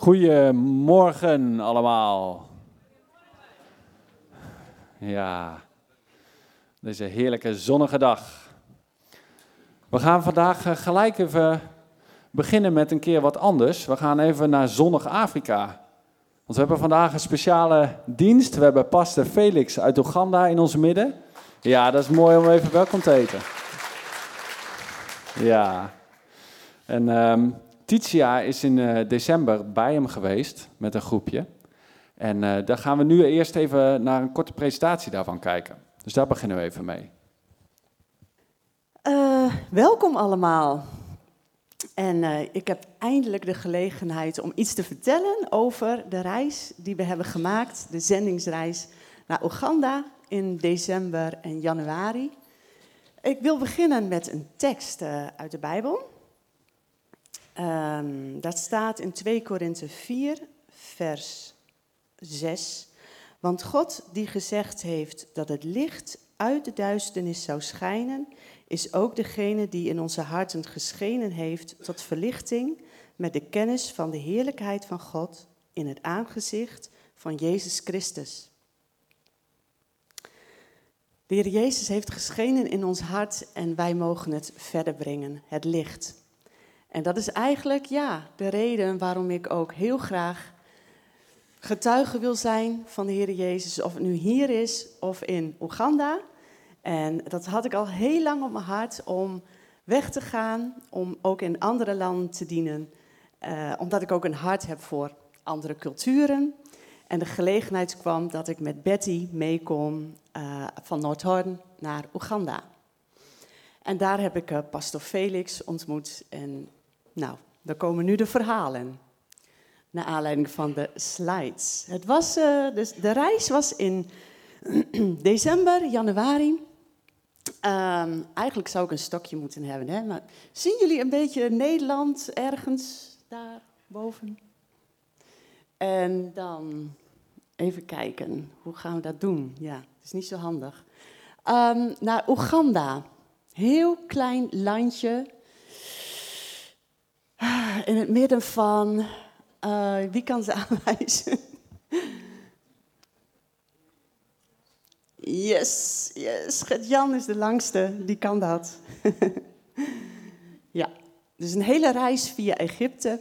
Goedemorgen allemaal. Ja, deze heerlijke zonnige dag. We gaan vandaag eh, gelijk even beginnen met een keer wat anders. We gaan even naar zonnig Afrika. Want we hebben vandaag een speciale dienst. We hebben pastor Felix uit Oeganda in ons midden. Ja, dat is mooi om even welkom te heten. Ja. En um, Titia is in uh, december bij hem geweest met een groepje. En uh, daar gaan we nu eerst even naar een korte presentatie daarvan kijken. Dus daar beginnen we even mee. Uh, welkom allemaal. En ik heb eindelijk de gelegenheid om iets te vertellen over de reis die we hebben gemaakt, de zendingsreis naar Oeganda in december en januari. Ik wil beginnen met een tekst uit de Bijbel. Um, dat staat in 2 Korinthe 4, vers 6. Want God die gezegd heeft dat het licht uit de duisternis zou schijnen, is ook degene die in onze harten geschenen heeft tot verlichting met de kennis van de heerlijkheid van God in het aangezicht van Jezus Christus. De Heer Jezus heeft geschenen in ons hart en wij mogen het verder brengen, het licht. En dat is eigenlijk ja, de reden waarom ik ook heel graag getuige wil zijn van de Heer Jezus, of het nu hier is of in Oeganda. En dat had ik al heel lang op mijn hart om weg te gaan, om ook in andere landen te dienen. Uh, omdat ik ook een hart heb voor andere culturen. En de gelegenheid kwam dat ik met Betty mee kon uh, van Noordhoorn naar Oeganda. En daar heb ik uh, pastor Felix ontmoet. En nou, dan komen nu de verhalen. Naar aanleiding van de slides. Het was, dus de reis was in december, januari. Um, eigenlijk zou ik een stokje moeten hebben. Hè? Maar zien jullie een beetje Nederland ergens daar boven? En dan even kijken, hoe gaan we dat doen? Ja, het is niet zo handig. Um, naar Oeganda. Heel klein landje in het midden van, uh, wie kan ze aanwijzen? Yes, yes, Gert-Jan is de langste, die kan dat. ja, dus een hele reis via Egypte.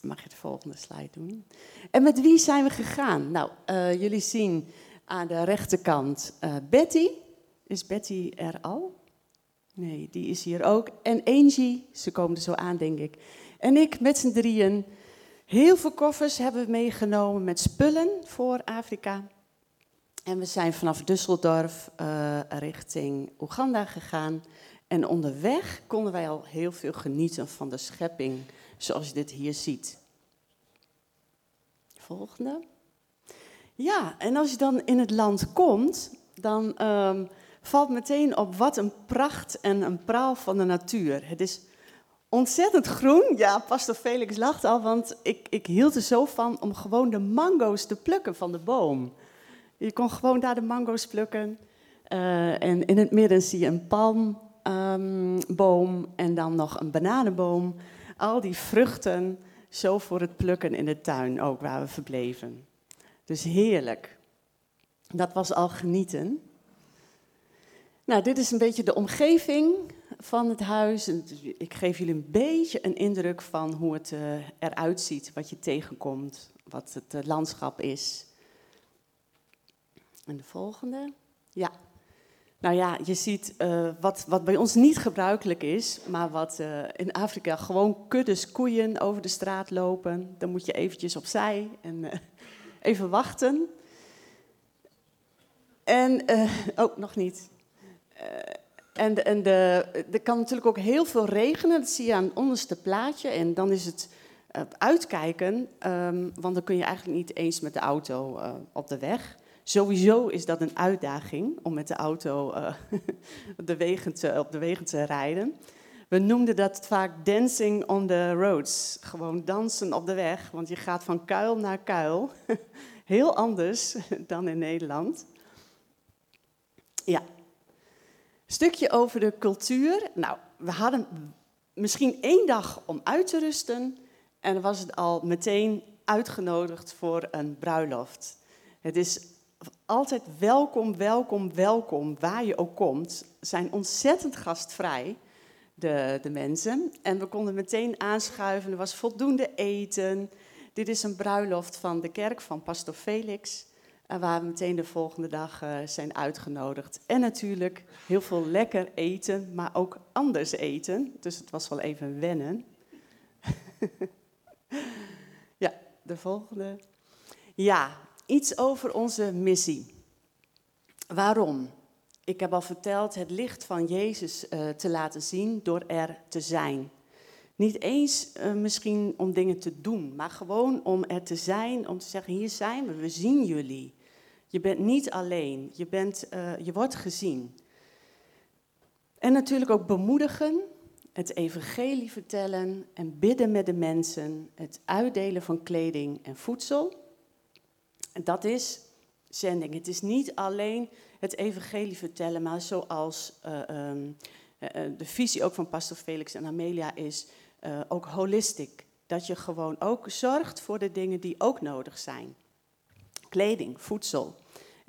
Mag je de volgende slide doen? En met wie zijn we gegaan? Nou, uh, jullie zien aan de rechterkant uh, Betty. Is Betty er al? Nee, die is hier ook. En Angie, ze komen er zo aan, denk ik. En ik met z'n drieën. Heel veel koffers hebben we meegenomen met spullen voor Afrika. En we zijn vanaf Düsseldorf uh, richting Oeganda gegaan. En onderweg konden wij al heel veel genieten van de schepping, zoals je dit hier ziet. Volgende. Ja, en als je dan in het land komt, dan um, valt meteen op wat een pracht en een praal van de natuur. Het is ontzettend groen. Ja, pastor Felix lacht al, want ik, ik hield er zo van om gewoon de mango's te plukken van de boom. Je kon gewoon daar de mango's plukken. Uh, en in het midden zie je een palmboom um, en dan nog een bananenboom. Al die vruchten zo voor het plukken in de tuin ook waar we verbleven. Dus heerlijk. Dat was al genieten. Nou, dit is een beetje de omgeving van het huis. Ik geef jullie een beetje een indruk van hoe het uh, eruit ziet, wat je tegenkomt, wat het uh, landschap is. En de volgende. Ja. Nou ja, je ziet uh, wat, wat bij ons niet gebruikelijk is, maar wat in Afrika gewoon kuddes koeien over de straat lopen. Dan moet je eventjes opzij en even wachten. En, oh, nog niet. Uh, en en de, er kan natuurlijk ook heel veel regenen, dat zie je aan het onderste plaatje. En dan is het uh, uitkijken, um, want dan kun je eigenlijk niet eens met de auto uh, op de weg. Sowieso is dat een uitdaging om met de auto de wegen te, op de wegen te rijden. We noemden dat vaak dancing on the roads. Gewoon dansen op de weg, want je gaat van kuil naar kuil. Heel anders dan in Nederland. Ja, Stukje over de cultuur. Nou, we hadden misschien één dag om uit te rusten. En was het al meteen uitgenodigd voor een bruiloft. Het is altijd welkom, welkom, welkom, waar je ook komt. Zijn ontzettend gastvrij, de, de mensen. En we konden meteen aanschuiven, er was voldoende eten. Dit is een bruiloft van de kerk van Pastor Felix. Waar we meteen de volgende dag uh, zijn uitgenodigd. En natuurlijk heel veel lekker eten, maar ook anders eten. Dus het was wel even wennen. ja, de volgende. Ja, iets over onze missie. Waarom? Ik heb al verteld het licht van Jezus uh, te laten zien door er te zijn. Niet eens uh, misschien om dingen te doen, maar gewoon om er te zijn, om te zeggen: hier zijn we, we zien jullie. Je bent niet alleen, je, bent, uh, je wordt gezien. En natuurlijk ook bemoedigen, het evangelie vertellen en bidden met de mensen, het uitdelen van kleding en voedsel. En dat is zending. Het is niet alleen het evangelie vertellen, maar zoals uh, um, uh, de visie ook van pastor Felix en Amelia is, ook holistisch. Dat je gewoon ook zorgt voor de dingen die ook nodig zijn. Kleding, voedsel.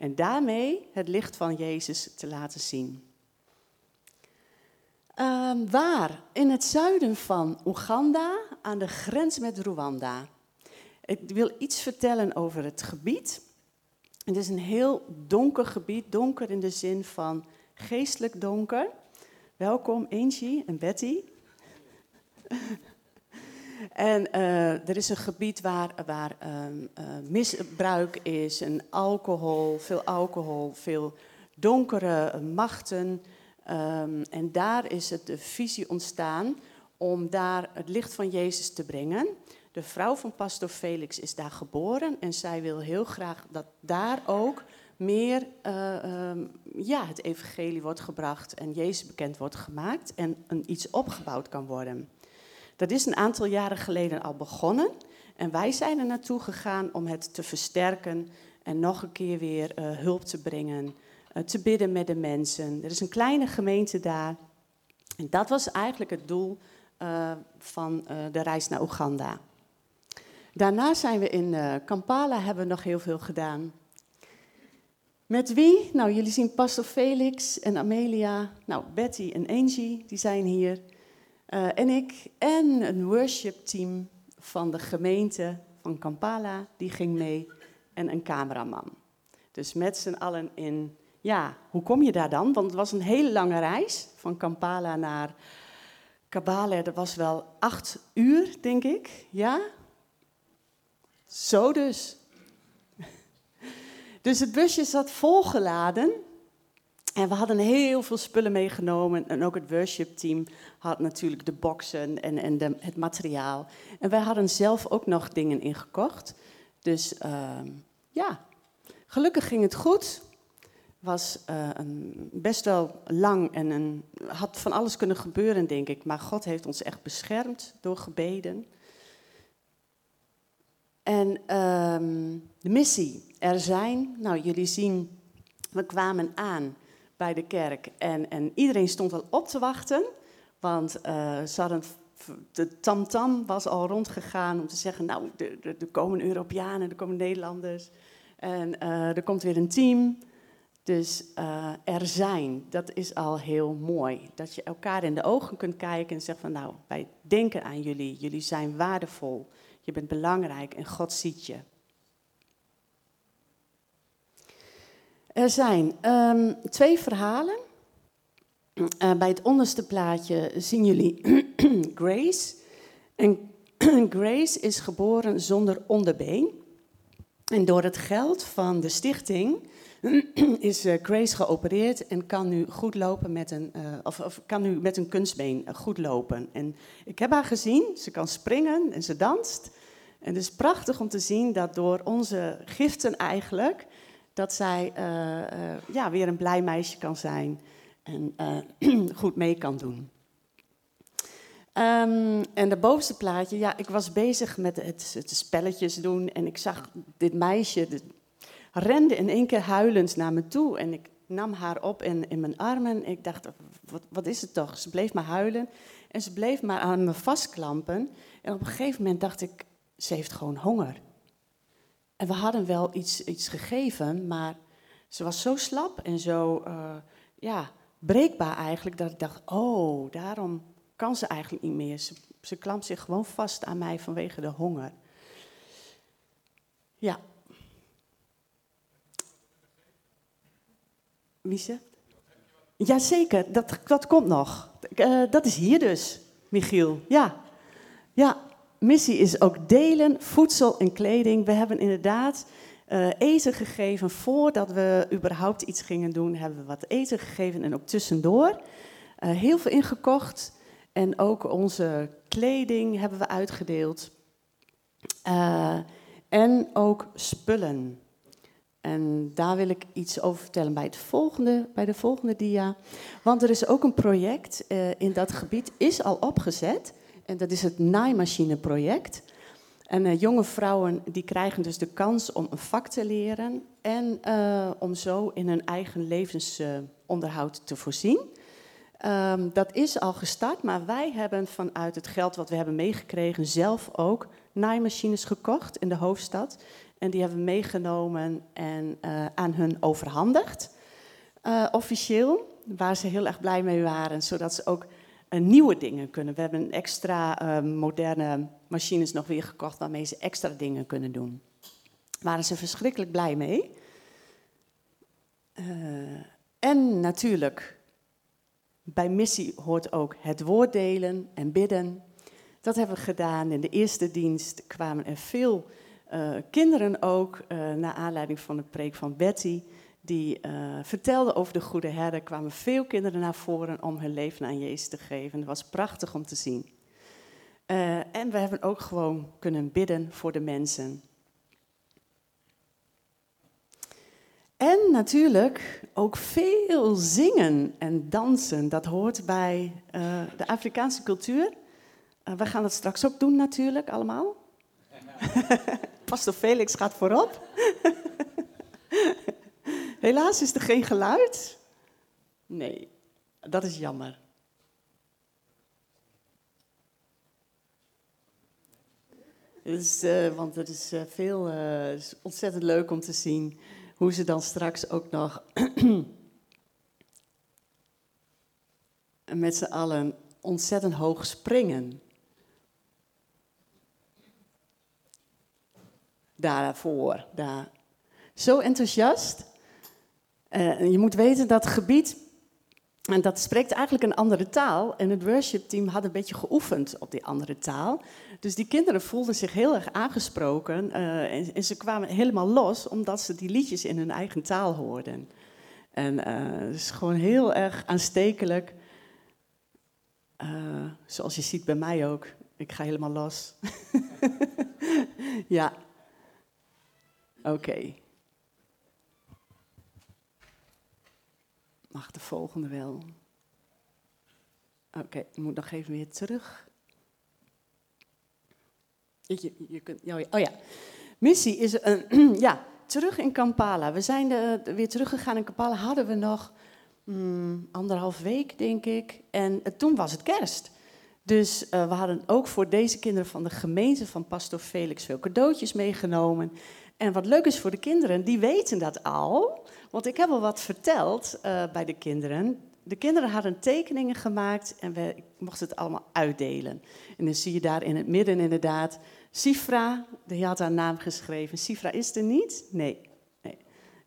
En daarmee het licht van Jezus te laten zien. Um, waar? In het zuiden van Oeganda, aan de grens met Rwanda. Ik wil iets vertellen over het gebied. Het is een heel donker gebied, donker in de zin van geestelijk donker. Welkom Angie en Betty. En uh, er is een gebied waar, waar um, uh, misbruik is, en alcohol, veel alcohol, veel donkere machten. Um, en daar is het de visie ontstaan om daar het licht van Jezus te brengen. De vrouw van pastor Felix is daar geboren en zij wil heel graag dat daar ook meer uh, ja, het evangelie wordt gebracht en Jezus bekend wordt gemaakt en een, iets opgebouwd kan worden. Dat is een aantal jaren geleden al begonnen. En wij zijn er naartoe gegaan om het te versterken en nog een keer weer uh, hulp te brengen, uh, te bidden met de mensen. Er is een kleine gemeente daar. En dat was eigenlijk het doel uh, van de reis naar Oeganda. Daarna zijn we in Kampala, hebben we nog heel veel gedaan. Met wie? Nou, jullie zien Pastor Felix en Amelia, nou, Betty en Angie, die zijn hier. Uh, en ik en een worshipteam van de gemeente van Kampala, die ging mee. En een cameraman. Dus met z'n allen in, ja, hoe kom je daar dan? Want het was een hele lange reis van Kampala naar Kabale. Dat was wel acht uur, denk ik. Ja? Zo dus. Dus het busje zat volgeladen en we hadden heel veel spullen meegenomen. En ook het worship-team had natuurlijk de boxen en, en de, het materiaal. En wij hadden zelf ook nog dingen ingekocht. Dus uh, ja, gelukkig ging het goed. Was uh, een, best wel lang en had van alles kunnen gebeuren, denk ik. Maar God heeft ons echt beschermd door gebeden. En uh, de missie, er zijn, nou jullie zien, we kwamen aan bij de kerk. En, en iedereen stond al op te wachten, want uh, ze hadden, de tamtam -tam was al rondgegaan om te zeggen, nou, er, komen Europeanen, er komen Nederlanders. En uh, er komt weer een team. Dus uh, er zijn, dat is al heel mooi. Dat je elkaar in de ogen kunt kijken en zeggen van, nou, wij denken aan jullie. Jullie zijn waardevol. Je bent belangrijk en God ziet je. Er zijn um, twee verhalen. Uh, bij het onderste plaatje zien jullie Grace. En Grace is geboren zonder onderbeen. En door het geld van de stichting is uh, Grace geopereerd en kan nu goed lopen met een, uh, of, of, kan nu met een kunstbeen goed lopen. En ik heb haar gezien, ze kan springen en ze danst. En het is prachtig om te zien dat door onze giften eigenlijk dat zij uh, uh, ja, weer een blij meisje kan zijn en uh, goed mee kan doen. Um, en de bovenste plaatje, ja, ik was bezig met het, het spelletjes doen en ik zag dit meisje, de, rende in één keer huilend naar me toe en ik nam haar op in, in mijn armen. Ik dacht, wat, wat is het toch? Ze bleef maar huilen en ze bleef maar aan me vastklampen. En op een gegeven moment dacht ik, ze heeft gewoon honger. En we hadden wel iets, iets gegeven, maar ze was zo slap en zo uh, ja, breekbaar eigenlijk, dat ik dacht, oh, daarom kan ze eigenlijk niet meer. Ze, klampt zich gewoon vast aan mij vanwege de honger. Ja. Wie? Jazeker, dat, dat komt nog. Uh, dat is hier dus, Michiel. Ja. ja, missie is ook delen, voedsel en kleding. We hebben inderdaad uh, eten gegeven voordat we überhaupt iets gingen doen. Hebben we wat eten gegeven en ook tussendoor. Uh, heel veel ingekocht. En ook onze kleding hebben we uitgedeeld. Uh, en ook spullen. En daar wil ik iets over vertellen bij, het volgende, bij de volgende dia. Want er is ook een project in dat gebied, is al opgezet. En dat is het naaimachineproject. En uh, jonge vrouwen die krijgen dus de kans om een vak te leren en uh, om zo in hun eigen levensonderhoud te voorzien. Um, dat is al gestart, maar wij hebben vanuit het geld wat we hebben meegekregen zelf ook naaimachines gekocht in de hoofdstad. En die hebben we meegenomen en uh, aan hun overhandigd, officieel, waar ze heel erg blij mee waren, zodat ze ook nieuwe dingen kunnen. We hebben extra moderne machines nog weer gekocht waarmee ze extra dingen kunnen doen. Waren ze verschrikkelijk blij mee. en natuurlijk, bij missie hoort ook het woord delen en bidden. Dat hebben we gedaan. In de eerste dienst kwamen er veel uh, kinderen ook, uh, naar aanleiding van de preek van Betty, die uh, vertelde over de goede herder, kwamen veel kinderen naar voren om hun leven aan Jezus te geven. Dat was prachtig om te zien. en we hebben ook gewoon kunnen bidden voor de mensen. En natuurlijk ook veel zingen en dansen. Dat hoort bij de Afrikaanse cultuur. we gaan dat straks ook doen natuurlijk, allemaal. Pastor Felix gaat voorop. Helaas is er geen geluid. Nee, dat is jammer. Uh, want het is uh, veel, uh, is ontzettend leuk om te zien hoe ze dan straks ook nog met z'n allen ontzettend hoog springen. daarvoor. Daar. Zo enthousiast. Uh, je moet weten dat gebied, en dat spreekt eigenlijk een andere taal. En het worshipteam had een beetje geoefend op die andere taal. Dus die kinderen voelden zich heel erg aangesproken. Uh, en, ze kwamen helemaal los omdat ze die liedjes in hun eigen taal hoorden. En uh, het is gewoon heel erg aanstekelijk. zoals je ziet bij mij ook. Ik ga helemaal los. ja, Oké. Mag de volgende wel? Oké, okay, ik moet nog even weer terug. Je, kunt, oh ja, missie is een, ja, terug in Kampala. We zijn de, weer teruggegaan in Kampala. Hadden we nog mm, anderhalf week, denk ik. En uh, toen was het kerst. Dus uh, we hadden ook voor deze kinderen van de gemeente van Pastor Felix veel cadeautjes meegenomen. En wat leuk is voor de kinderen, die weten dat al. Want ik heb al wat verteld uh, bij de kinderen. De kinderen hadden tekeningen gemaakt en we mochten het allemaal uitdelen. En dan zie je daar in het midden inderdaad Sifra, die had haar naam geschreven. Sifra is er niet? Nee, nee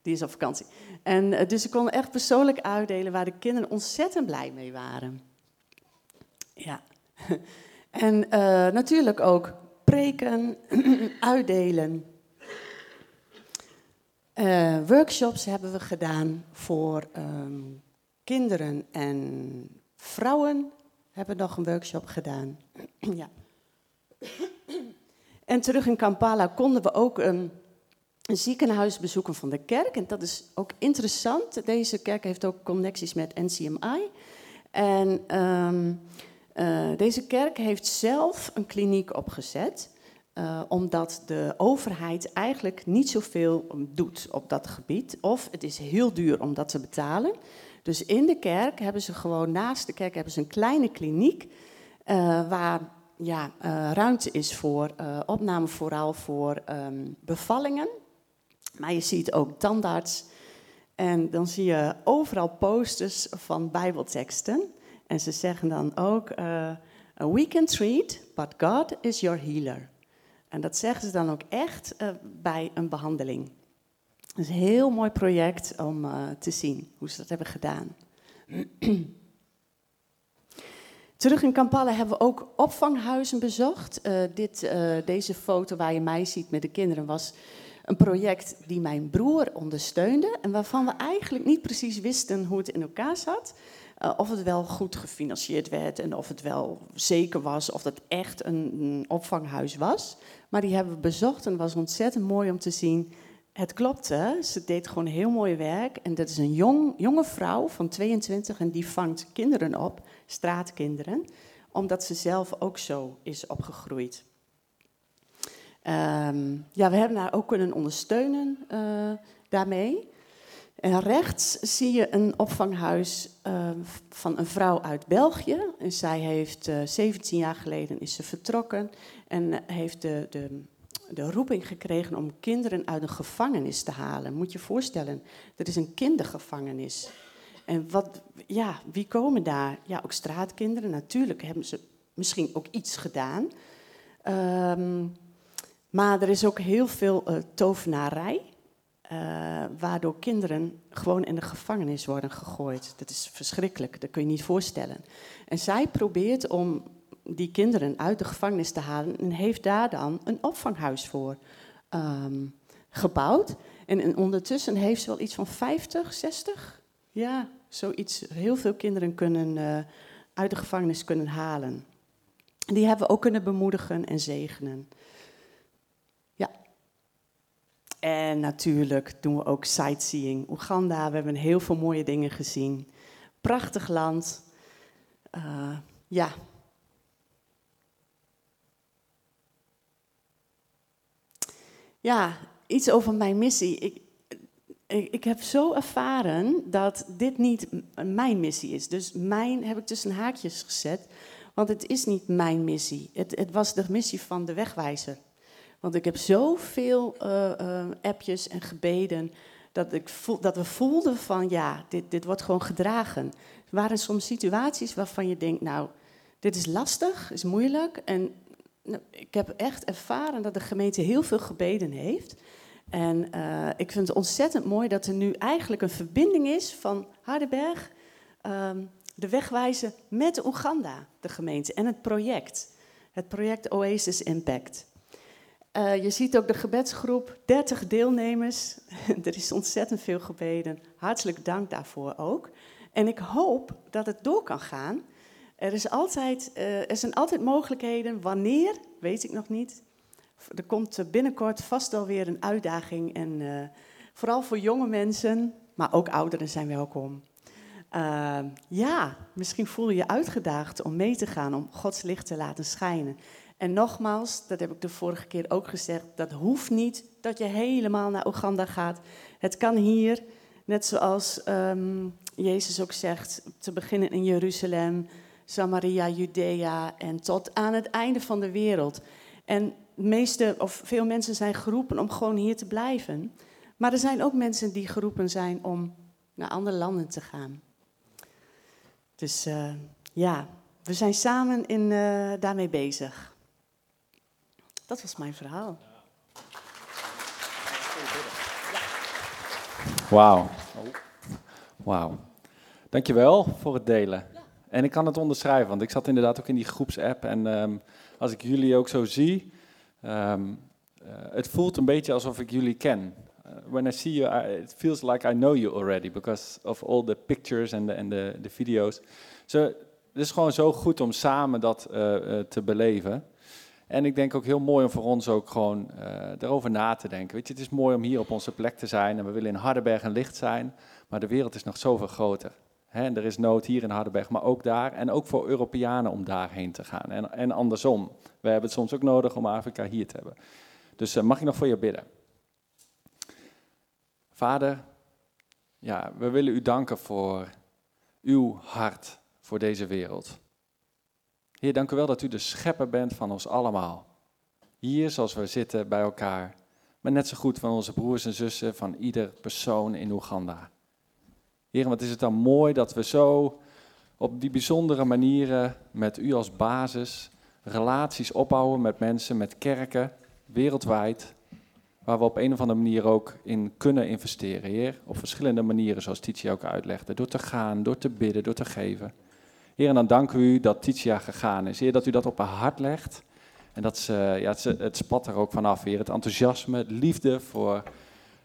die is op vakantie. En uh, dus ze konden echt persoonlijk uitdelen waar de kinderen ontzettend blij mee waren. Ja. En uh, natuurlijk ook preken, uitdelen. Uh, workshops hebben we gedaan voor um, kinderen en vrouwen. Hebben nog een workshop gedaan. ja. En terug in Kampala konden we ook um, een ziekenhuis bezoeken van de kerk. En dat is ook interessant. Deze kerk heeft ook connecties met NCMI. En um, uh, deze kerk heeft zelf een kliniek opgezet. Uh, omdat de overheid eigenlijk niet zoveel doet op dat gebied. Of het is heel duur om dat te betalen. Dus in de kerk hebben ze gewoon naast de kerk hebben ze een kleine kliniek. Uh, waar ja, uh, ruimte is voor opname, vooral voor um, bevallingen. Maar je ziet ook tandarts. En dan zie je overal posters van Bijbelteksten. En ze zeggen dan ook: We can treat, but God is your healer. En dat zeggen ze dan ook echt bij een behandeling. Is een heel mooi project om te zien hoe ze dat hebben gedaan. Terug in Kampala hebben we ook opvanghuizen bezocht. Uh, dit, deze foto waar je mij ziet met de kinderen was een project die mijn broer ondersteunde en waarvan we eigenlijk niet precies wisten hoe het in elkaar zat. Uh, of het wel goed gefinancierd werd en of het wel zeker was of het echt een, opvanghuis was. Maar die hebben we bezocht en het was ontzettend mooi om te zien het klopte. Ze deed gewoon heel mooi werk. En dat is een jong, jonge vrouw van 22 en die vangt kinderen op, straatkinderen, omdat ze zelf ook zo is opgegroeid. Um, ja, we hebben haar ook kunnen ondersteunen uh, daarmee. En rechts zie je een opvanghuis uh, van een vrouw uit België. En zij heeft uh, 17 jaar geleden is ze vertrokken en heeft de, de de roeping gekregen om kinderen uit een gevangenis te halen. Moet je je voorstellen, dat is een kindergevangenis. En wat, ja, wie komen daar? Ja, ook straatkinderen. Natuurlijk hebben ze misschien ook iets gedaan. Um, maar er is ook heel veel uh, tovenarij. Uh, waardoor kinderen gewoon in de gevangenis worden gegooid. Dat is verschrikkelijk, dat kun je niet voorstellen. En zij probeert om die kinderen uit de gevangenis te halen en heeft daar dan een opvanghuis voor um, gebouwd. En, en, ondertussen heeft ze wel iets van 50, 60, ja, zoiets. Heel veel kinderen kunnen uh, uit de gevangenis kunnen halen. Die hebben we ook kunnen bemoedigen en zegenen. Ja. En natuurlijk doen we ook sightseeing. Oeganda, we hebben heel veel mooie dingen gezien. Prachtig land. Uh, ja, Ja, iets over mijn missie. Ik, ik, ik, heb zo ervaren dat dit niet mijn missie is. Dus mijn heb ik tussen haakjes gezet, want het is niet mijn missie. Het, het was de missie van de wegwijzer. Want ik heb zoveel uh, uh, appjes en gebeden dat, ik voel, dat we voelden van ja, dit, dit wordt gewoon gedragen. Er waren soms situaties waarvan je denkt, nou, dit is lastig, is moeilijk. En nou, ik heb echt ervaren dat de gemeente heel veel gebeden heeft. En uh, ik vind het ontzettend mooi dat er nu eigenlijk een verbinding is van Hardenberg, um, de wegwijzen met Oeganda, de gemeente, en het project. Het project Oasis Impact. Uh, je ziet ook de gebedsgroep, 30 deelnemers. er is ontzettend veel gebeden. Hartelijk dank daarvoor ook. En ik hoop dat het door kan gaan. Er, is altijd, uh, er zijn altijd mogelijkheden. Wanneer, weet ik nog niet. Er komt binnenkort vast wel weer een uitdaging. En uh, vooral voor jonge mensen, maar ook ouderen zijn welkom. Ja, misschien voel je je uitgedaagd om mee te gaan, om Gods licht te laten schijnen. En nogmaals, dat heb ik de vorige keer ook gezegd, dat hoeft niet dat je helemaal naar Oeganda gaat. Het kan hier, net zoals um, Jezus ook zegt, te beginnen in Jeruzalem, Samaria, Judea en tot aan het einde van de wereld. En meeste, of veel mensen zijn geroepen om gewoon hier te blijven. Maar er zijn ook mensen die geroepen zijn om naar andere landen te gaan. Dus uh, ja, we zijn samen in, uh, daarmee bezig. Dat was mijn verhaal. Wauw. Wauw. Dankjewel voor het delen. En ik kan het onderschrijven, want ik zat inderdaad ook in die groepsapp. En um, als ik jullie ook zo zie, um, uh, het voelt een beetje alsof ik jullie ken. Uh, when I see you, I, it feels like I know you already because of all the pictures en de, de, de video's. So, het is gewoon zo goed om samen dat uh, te beleven. En ik denk ook heel mooi om voor ons ook gewoon erover na te denken. Weet je, het is mooi om hier op onze plek te zijn en we willen in Hardenberg een licht zijn, maar de wereld is nog zoveel groter. en er is nood hier in Hardenberg, maar ook daar. En ook voor Europeanen om daarheen te gaan. En, en andersom. We hebben het soms ook nodig om Afrika hier te hebben. Dus uh, mag ik nog voor je bidden? Vader, ja, we willen u danken voor uw hart voor deze wereld. Heer, dank u wel dat u de schepper bent van ons allemaal. Hier, zoals we zitten bij elkaar. Maar net zo goed van onze broers en zussen, van ieder persoon in Oeganda. Heer, wat is het dan mooi dat we zo op die bijzondere manieren met u als basis relaties opbouwen met mensen, met kerken, wereldwijd. Waar we op een of andere manier ook in kunnen investeren, Heer. Op verschillende manieren, zoals Titia ook uitlegde. Door te gaan, door te bidden, door te geven. Heer, en dan danken we u dat Titia gegaan is. Heer, dat u dat op haar hart legt. En dat ze, ja, het, het spat er ook vanaf, Heer. Het enthousiasme, het liefde voor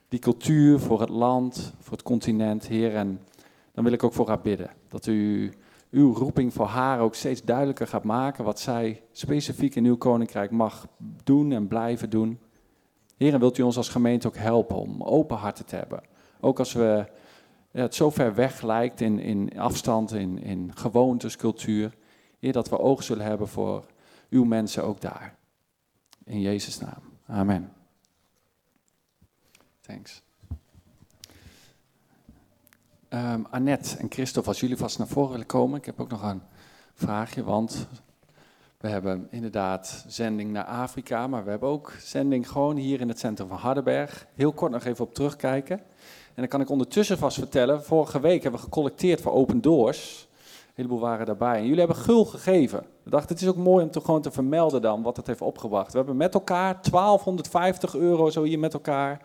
die cultuur, voor het land, voor het continent, Heer. En dan wil ik ook voor haar bidden. Dat u uw roeping voor haar ook steeds duidelijker gaat maken. Wat zij specifiek in uw koninkrijk mag doen en blijven doen. Heer, en wilt u ons als gemeente ook helpen om open harten te hebben. Ook als we het zo ver weg lijkt in, in afstand, in, in gewoontes, cultuur. Heer, dat we oog zullen hebben voor uw mensen ook daar. In Jezus' naam. Amen. Thanks. Um, Annette en Christophe, als jullie vast naar voren willen komen. Ik heb ook nog een vraagje, want we hebben inderdaad zending naar Afrika, maar we hebben ook zending gewoon hier in het centrum van Hardenberg. Heel kort nog even op terugkijken. En dan kan ik ondertussen vast vertellen, vorige week hebben we gecollecteerd voor Open Doors. Een heleboel waren daarbij. En jullie hebben gul gegeven. We dachten, het is ook mooi om te, gewoon te vermelden dan wat het heeft opgebracht. We hebben met elkaar 1250 euro zo hier met elkaar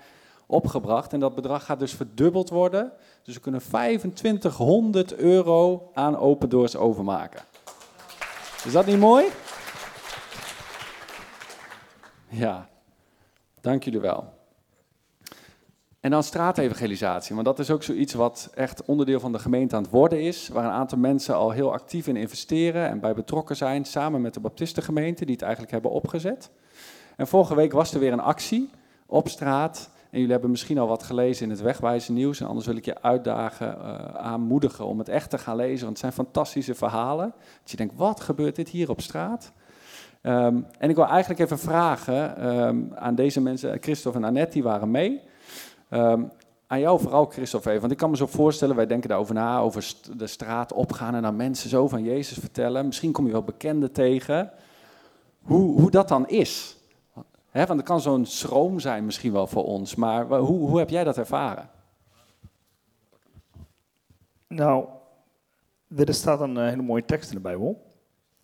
opgebracht. En dat bedrag gaat dus verdubbeld worden. Dus we kunnen 2500 euro aan Open Doors overmaken. Is dat niet mooi? Ja, dank jullie wel. En dan straatevangelisatie, want dat is ook zoiets wat echt onderdeel van de gemeente aan het worden is, waar een aantal mensen al heel actief in investeren en bij betrokken zijn, samen met de Baptistengemeente, die het eigenlijk hebben opgezet. En vorige week was er weer een actie op straat en jullie hebben misschien al wat gelezen in het wegwijzen nieuws. En anders wil ik je uitdagen, uh, aanmoedigen om het echt te gaan lezen. Want het zijn fantastische verhalen. Dat je denkt, wat gebeurt dit hier op straat? Ehm, en ik wil eigenlijk even vragen ehm, aan deze mensen, Christophe en Annette, die waren mee. Ehm, aan jou vooral, Christophe, even. Want ik kan me zo voorstellen, wij denken daarover na, over de straat opgaan en aan mensen zo van Jezus vertellen. Misschien kom je wel bekenden tegen. Hoe, hoe dat dan is want het kan zo'n schroom zijn misschien wel voor ons, maar hoe, hoe heb jij dat ervaren? Nou, er staat een eh, hele mooie tekst in de Bijbel.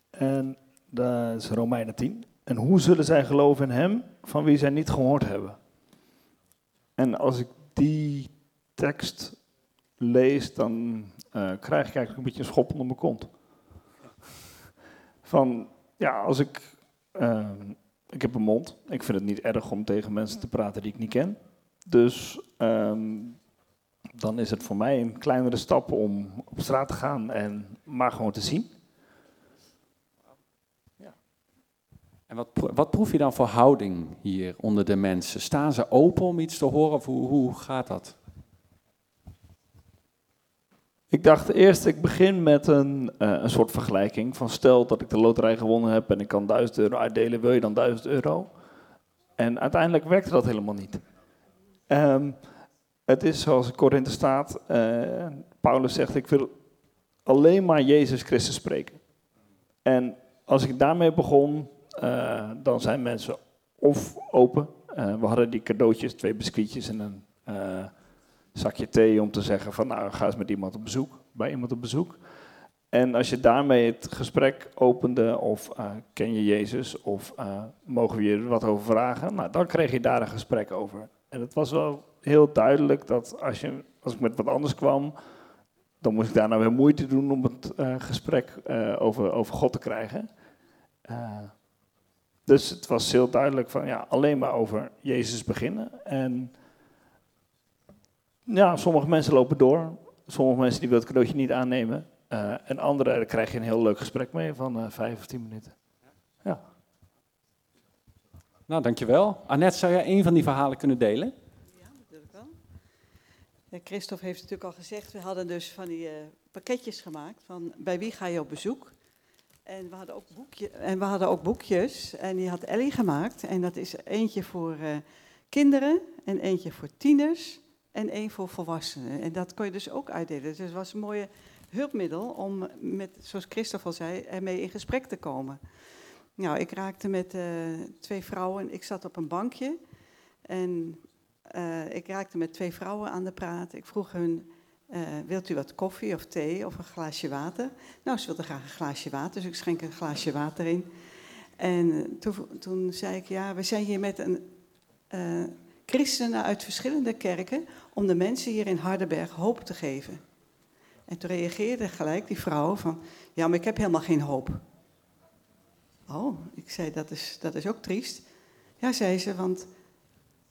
En dat is Romeinen 10. En hoe zullen zij geloven in hem van wie zij niet gehoord hebben? En als ik die tekst lees, dan uh, krijg ik eigenlijk een beetje een schop onder mijn kont. Van, ja, als ik uh, ik heb een mond. Ik vind het niet erg om tegen mensen te praten die ik niet ken. Dus um, dan is het voor mij een kleinere stap om op straat te gaan en maar gewoon te zien. En wat, wat proef je dan voor houding hier onder de mensen? Staan ze open om iets te horen of hoe, hoe gaat dat? Ik dacht eerst, ik begin met een, uh, een soort vergelijking. Van stel dat ik de loterij gewonnen heb en ik kan 1000 euro uitdelen, wil je dan 1000 euro? En uiteindelijk werkte dat helemaal niet. Um, het is zoals in Korinthe staat, uh, Paulus zegt, ik wil alleen maar Jezus Christus spreken. En als ik daarmee begon, uh, dan zijn mensen of open. we hadden die cadeautjes, twee biscuitjes en een zakje thee om te zeggen van nou ga eens met iemand op bezoek, bij iemand op bezoek. En als je daarmee het gesprek opende of uh, ken je Jezus of uh, mogen we je wat over vragen, nou, dan kreeg je daar een gesprek over. En het was wel heel duidelijk dat als, je, als ik met wat anders kwam, dan moest ik daar nou weer moeite doen om het uh, gesprek over, over God te krijgen. Dus het was heel duidelijk van ja, alleen maar over Jezus beginnen. En ja, sommige mensen lopen door. Sommige mensen die willen het cadeautje niet aannemen. Uh, en anderen, daar krijg je een heel leuk gesprek mee van uh, vijf of tien minuten. Ja. Nou, dankjewel. Annette, zou jij een van die verhalen kunnen delen? Ja, natuurlijk wel. Ja, Christophe heeft natuurlijk al gezegd, we hadden dus van die uh, pakketjes gemaakt van bij wie ga je op bezoek. En we hadden ook, boekje, en we hadden ook boekjes en die had Ellie gemaakt. En dat is eentje voor kinderen en eentje voor tieners en één voor volwassenen. En dat kon je dus ook uitdelen. Dus het was een mooie hulpmiddel om met, zoals Christophe al zei, ermee in gesprek te komen. Nou, ik raakte met uh, twee vrouwen. Ik zat op een bankje en uh, ik raakte met twee vrouwen aan de praat. Ik vroeg hun, uh, wilt u wat koffie of thee of een glaasje water? Nou, ze wilden graag een glaasje water, dus ik schenk een glaasje water in. En toen, toen zei ik, ja, we zijn hier met een christenen uit verschillende kerken om de mensen hier in Hardenberg hoop te geven. En toen reageerde gelijk die vrouw van, ja, maar ik heb helemaal geen hoop. Oh, ik zei, dat is, dat is ook triest. Ja, zei ze, want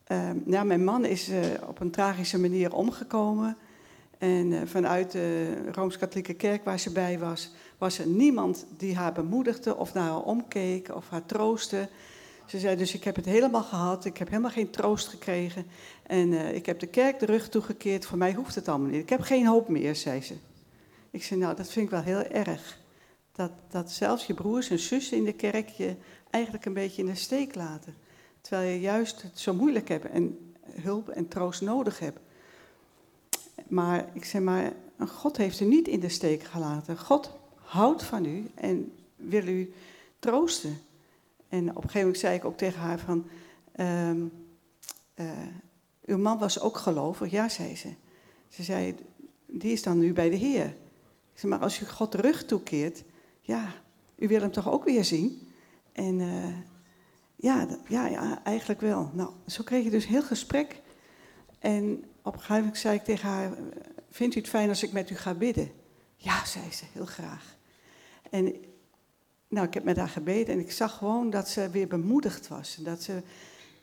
uh, ja, mijn man is op een tragische manier omgekomen. En uh, vanuit de Rooms-Katholieke Kerk waar ze bij was, was er niemand die haar bemoedigde of naar haar omkeek of haar troostte. Ze zei dus, ik heb het helemaal gehad, ik heb helemaal geen troost gekregen. En uh, ik heb de kerk de rug toegekeerd, voor mij hoeft het allemaal niet. Ik heb geen hoop meer, zei ze. Ik zei, nou, dat vind ik wel heel erg. Dat, dat zelfs je broers en zussen in de kerk je eigenlijk een beetje in de steek laten. Terwijl je juist het zo moeilijk hebt en hulp en troost nodig hebt. Maar ik zeg maar, God heeft u niet in de steek gelaten. God houdt van u en wil u troosten. En op een gegeven moment zei ik ook tegen haar van, um, uh, uw man was ook gelovig? Ja, zei ze. Ze zei, die is dan nu bij de Heer. Ik zei, maar als u God rug toekeert, ja, u wil hem toch ook weer zien? En uh, ja, ja, ja, eigenlijk wel. Nou, zo kreeg je dus heel gesprek. En op een gegeven moment zei ik tegen haar, vindt u het fijn als ik met u ga bidden? Ja, zei ze, heel graag. En nou, ik heb met haar gebeden en ik zag gewoon dat ze weer bemoedigd was. Dat ze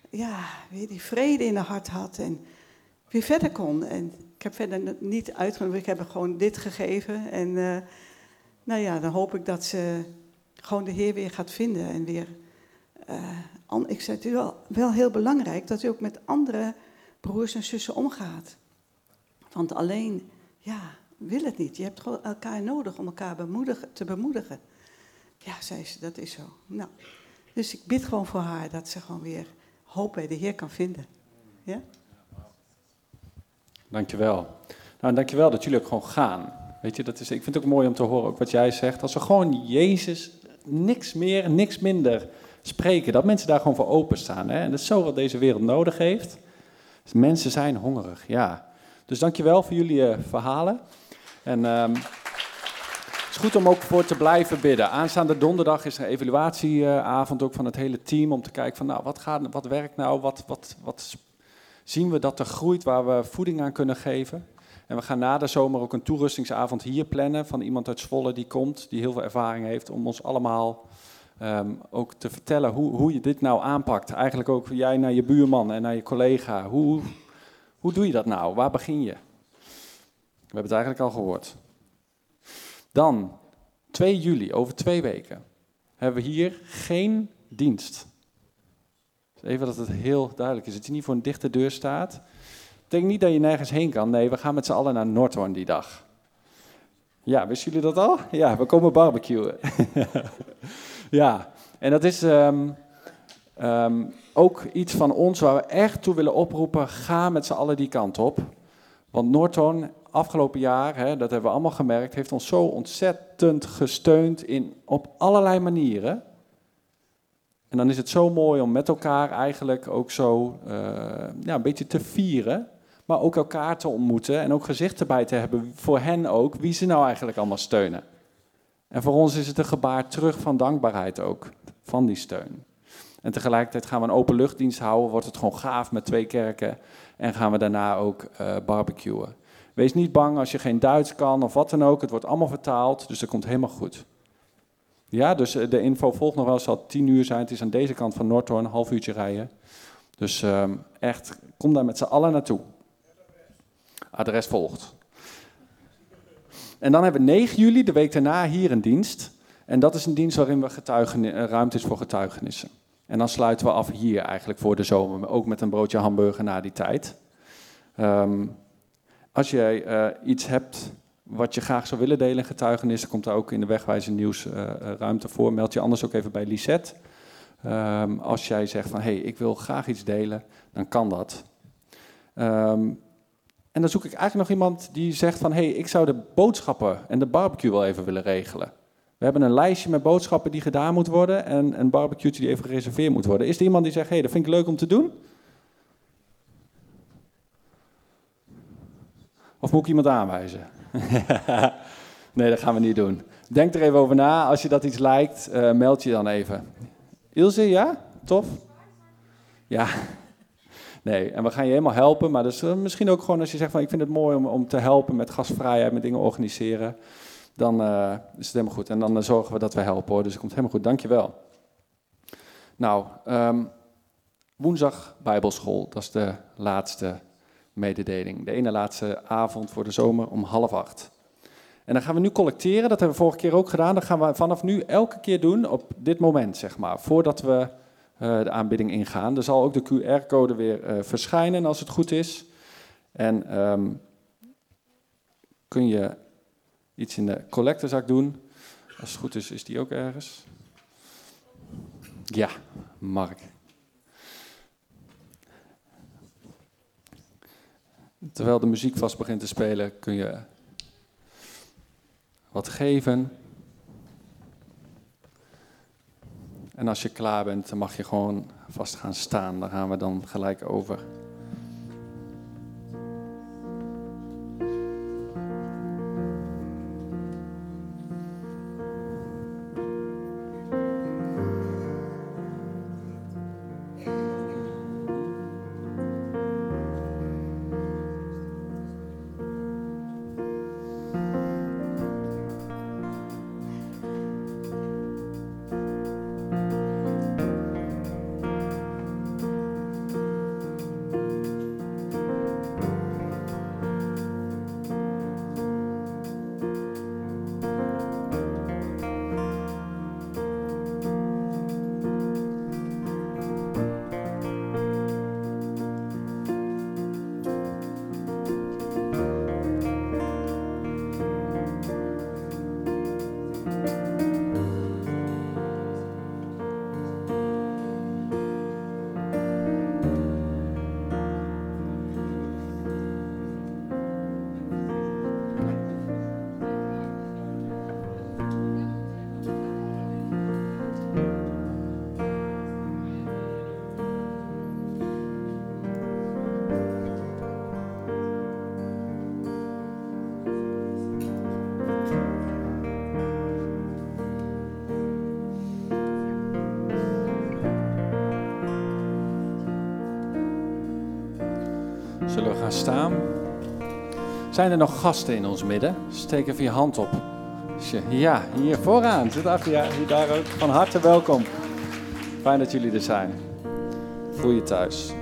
ja, weer die vrede in haar hart had en weer verder kon. En ik heb verder niet uitgenodigd, ik heb haar gewoon dit gegeven. En uh, nou ja, dan hoop ik dat ze gewoon de Heer weer gaat vinden. En weer, uh, ik zei het u wel, wel heel belangrijk dat u ook met andere broers en zussen omgaat. Want alleen, ja, wil het niet. Je hebt gewoon elkaar nodig om elkaar bemoedigen, te bemoedigen. Ja, zei ze, dat is zo. Nou, dus ik bid gewoon voor haar dat ze gewoon weer hoop bij de Heer kan vinden. Ja? Dankjewel. Nou, dankjewel dat jullie ook gewoon gaan. Weet je, dat is, ik vind het ook mooi om te horen, ook wat jij zegt. Als we gewoon Jezus niks meer, niks minder spreken, dat mensen daar gewoon voor openstaan. Hè? En dat is zo wat deze wereld nodig heeft. Dus mensen zijn hongerig, ja. Dus dankjewel voor jullie uh, verhalen. En... Um, is goed om ook voor te blijven bidden. Aanstaande donderdag is er een evaluatieavond ook van het hele team. Om te kijken van nou, wat, gaat, wat werkt nou? Wat, wat, wat zien we dat er groeit waar we voeding aan kunnen geven? En we gaan na de zomer ook een toerustingsavond hier plannen van iemand uit Zwolle die komt, die heel veel ervaring heeft, om ons allemaal um, ook te vertellen hoe, hoe je dit nou aanpakt. Eigenlijk ook jij naar je buurman en naar je collega. Hoe, hoe doe je dat nou? Waar begin je? We hebben het eigenlijk al gehoord. Dan, 2 juli, over twee weken, hebben we hier geen dienst. Dus even dat het heel duidelijk is. Dat je niet voor een dichte deur staat. Denk niet dat je nergens heen kan. Nee, we gaan met z'n allen naar Noordhoorn die dag. Ja, wisten jullie dat al? Ja, we komen barbecuen. ja, en dat is um, um, ook iets van ons waar we echt toe willen oproepen. Ga met z'n allen die kant op. Want Noordhoorn afgelopen jaar, hè, dat hebben we allemaal gemerkt, heeft ons zo ontzettend gesteund in, op allerlei manieren. En dan is het zo mooi om met elkaar eigenlijk ook zo uh, ja, een beetje te vieren. Maar ook elkaar te ontmoeten en ook gezicht erbij te hebben voor hen ook, wie ze nou eigenlijk allemaal steunen. En voor ons is het een gebaar terug van dankbaarheid ook, van die steun. En tegelijkertijd gaan we een openluchtdienst houden, wordt het gewoon gaaf met twee kerken. En gaan we daarna ook uh, barbecuen. Wees niet bang als je geen Duits kan of wat dan ook. Het wordt allemaal vertaald, dus dat komt helemaal goed. Ja, dus eh, de info volgt nog wel. Het zal tien uur zijn. Het is aan deze kant van Noordhoorn, een half uurtje rijden. Dus um, echt, kom daar met z'n allen naartoe. Adres volgt. En dan hebben we 9 juli, de week daarna, hier een dienst. En dat is een dienst waarin we uh, ruimte is voor getuigenissen. En dan sluiten we af hier eigenlijk voor de zomer, ook met een broodje hamburger na die tijd. Um, als jij uh, iets hebt wat je graag zou willen delen in getuigenissen, komt daar ook in de wegwijzer nieuws uh, ruimte voor. Meld je anders ook even bij Lisette. Um, als jij zegt van, hé, hey, ik wil graag iets delen, dan kan dat. Um, En dan zoek ik eigenlijk nog iemand die zegt van... hé, hey, ik zou de boodschappen en de barbecue wel even willen regelen. We hebben een lijstje met boodschappen die gedaan moet worden... en een barbecue die even gereserveerd moet worden. Is er iemand die zegt, hé, hey, dat vind ik leuk om te doen? Of moet ik iemand aanwijzen? nee, dat gaan we niet doen. Denk er even over na. Als je dat iets lijkt, uh, meld je dan even. Ilse, ja? Tof? Ja. Nee, en we gaan je helemaal helpen. Maar dus, uh, misschien ook gewoon als je zegt van ik vind het mooi om, om te helpen met gastvrijheid, met dingen organiseren. Dan uh, is het helemaal goed. En dan zorgen we dat we helpen hoor. Dus het komt helemaal goed. Dankjewel. Nou, um, woensdag Bijbelschool. Dat is de laatste mededeling. De ene laatste avond voor de zomer om half acht. En dan gaan we nu collecteren, dat hebben we vorige keer ook gedaan. Dat gaan we vanaf nu elke keer doen op dit moment, zeg maar, voordat we de aanbidding ingaan. Er zal ook de QR-code weer uh, verschijnen als het goed is. En um, kun je iets in de collectezak doen. Als het goed is, is die ook ergens. Ja, Mark. Terwijl de muziek vast begint te spelen, kun je wat geven. En als je klaar bent, dan mag je gewoon vast gaan staan. Daar gaan we dan gelijk over. Zijn er nog gasten in ons midden? Steek even je hand op. Ja, hier vooraan. Zit je, hier daar ook. Van harte welkom. Fijn dat jullie er zijn. Voel je thuis.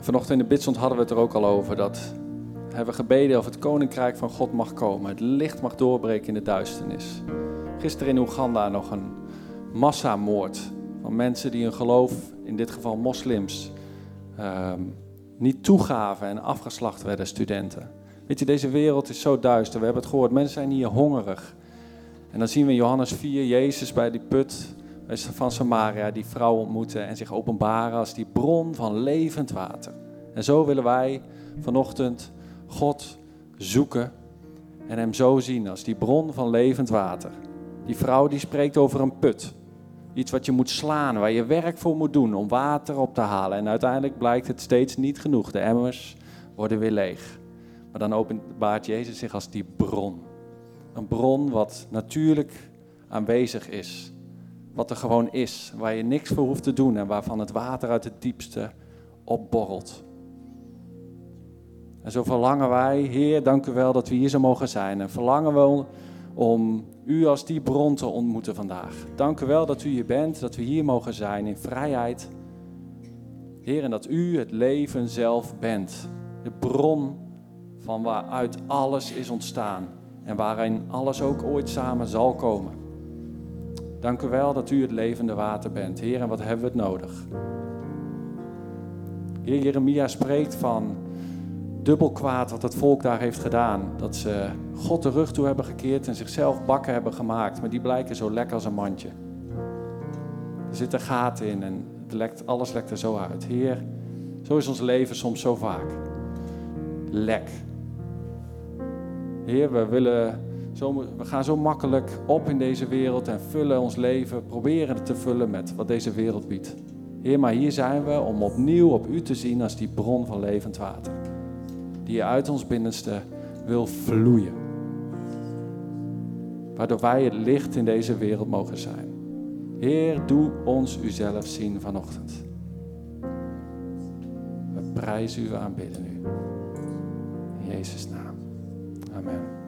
Vanochtend in de bidstond hadden we het er ook al over. Dat hebben we gebeden of het koninkrijk van God mag komen. Het licht mag doorbreken in de duisternis. Gisteren in Oeganda nog een massamoord van mensen die hun geloof, in dit geval moslims, um, niet toegaven en afgeslacht werden studenten. Weet je, deze wereld is zo duister. We hebben het gehoord, mensen zijn hier hongerig. En dan zien we Johannes 4 Jezus bij die put van Samaria, die vrouw ontmoeten en zich openbaren als die bron van levend water. En zo willen wij vanochtend God zoeken en Hem zo zien als die bron van levend water. Die vrouw die spreekt over een put. Iets wat je moet slaan, waar je werk voor moet doen om water op te halen. En uiteindelijk blijkt het steeds niet genoeg. De emmers worden weer leeg. Maar dan openbaart Jezus zich als die bron. Een bron wat natuurlijk aanwezig is. Wat er gewoon is, waar je niks voor hoeft te doen en waarvan het water uit het diepste opborrelt. En zo verlangen wij, Heer, dank u wel dat we hier zo mogen zijn. En verlangen we om u als die bron te ontmoeten vandaag. Dank u wel dat u hier bent, dat we hier mogen zijn in vrijheid. Heer, en dat u het leven zelf bent. De bron van waaruit alles is ontstaan en waarin alles ook ooit samen zal komen. Dank u wel dat u het levende water bent. Heer, en wat hebben we het nodig? Heer Jeremia spreekt van dubbel kwaad wat het volk daar heeft gedaan. Dat ze God de rug toe hebben gekeerd en zichzelf bakken hebben gemaakt. Maar die blijken zo lekker als een mandje. Er zitten gaten in en het lekt, alles lekt er zo uit. Heer, Zo is ons leven soms zo vaak. Lek. Heer, we, willen zo, we gaan zo makkelijk op in deze wereld en vullen ons leven, proberen het te vullen met wat deze wereld biedt. Heer, maar hier zijn we om opnieuw op U te zien als die bron van levend water. Die uit ons binnenste wil vloeien. Waardoor wij het licht in deze wereld mogen zijn. Heer, doe ons uzelf zien vanochtend. We prijzen u, we aanbidden u. In Jezus' naam. Amen.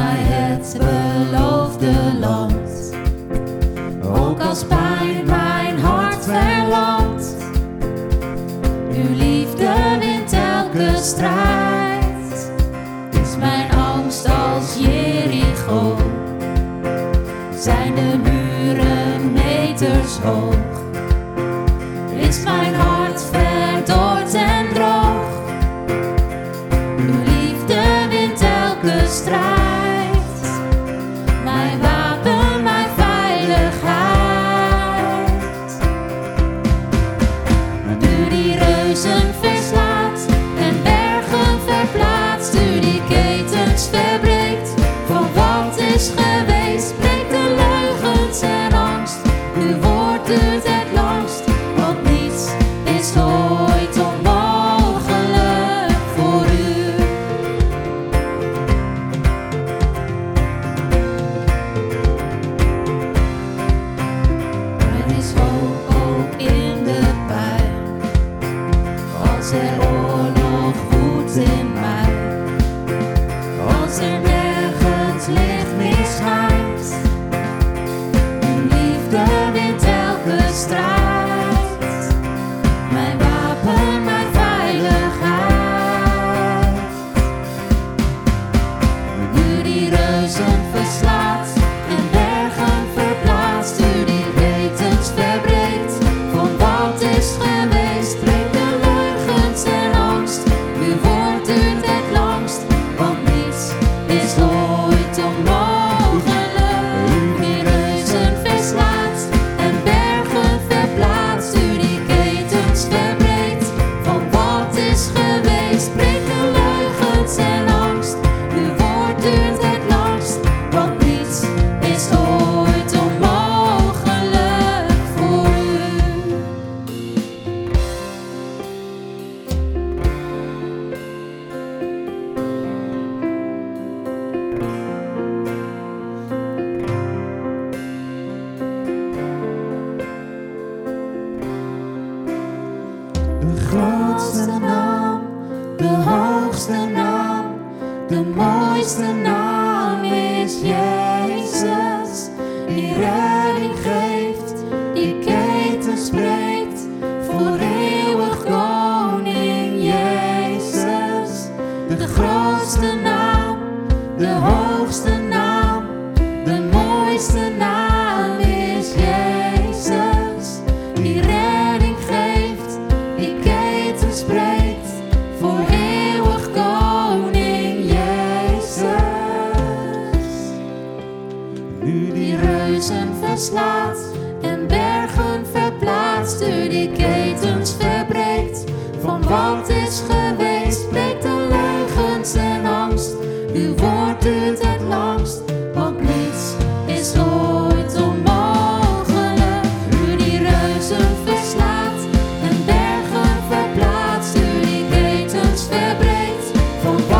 mij het beloofde land. Ook als pijn mijn hart verlamt, uw liefde wint elke strijd. Is mijn angst als Jericho, zijn de muren meters hoog. Verbreekt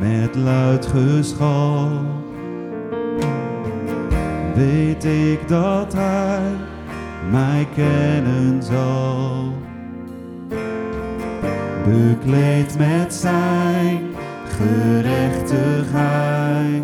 met luid geschal. Weet ik dat hij mij kennen zal. Bekleed met zijn gerechtigheid.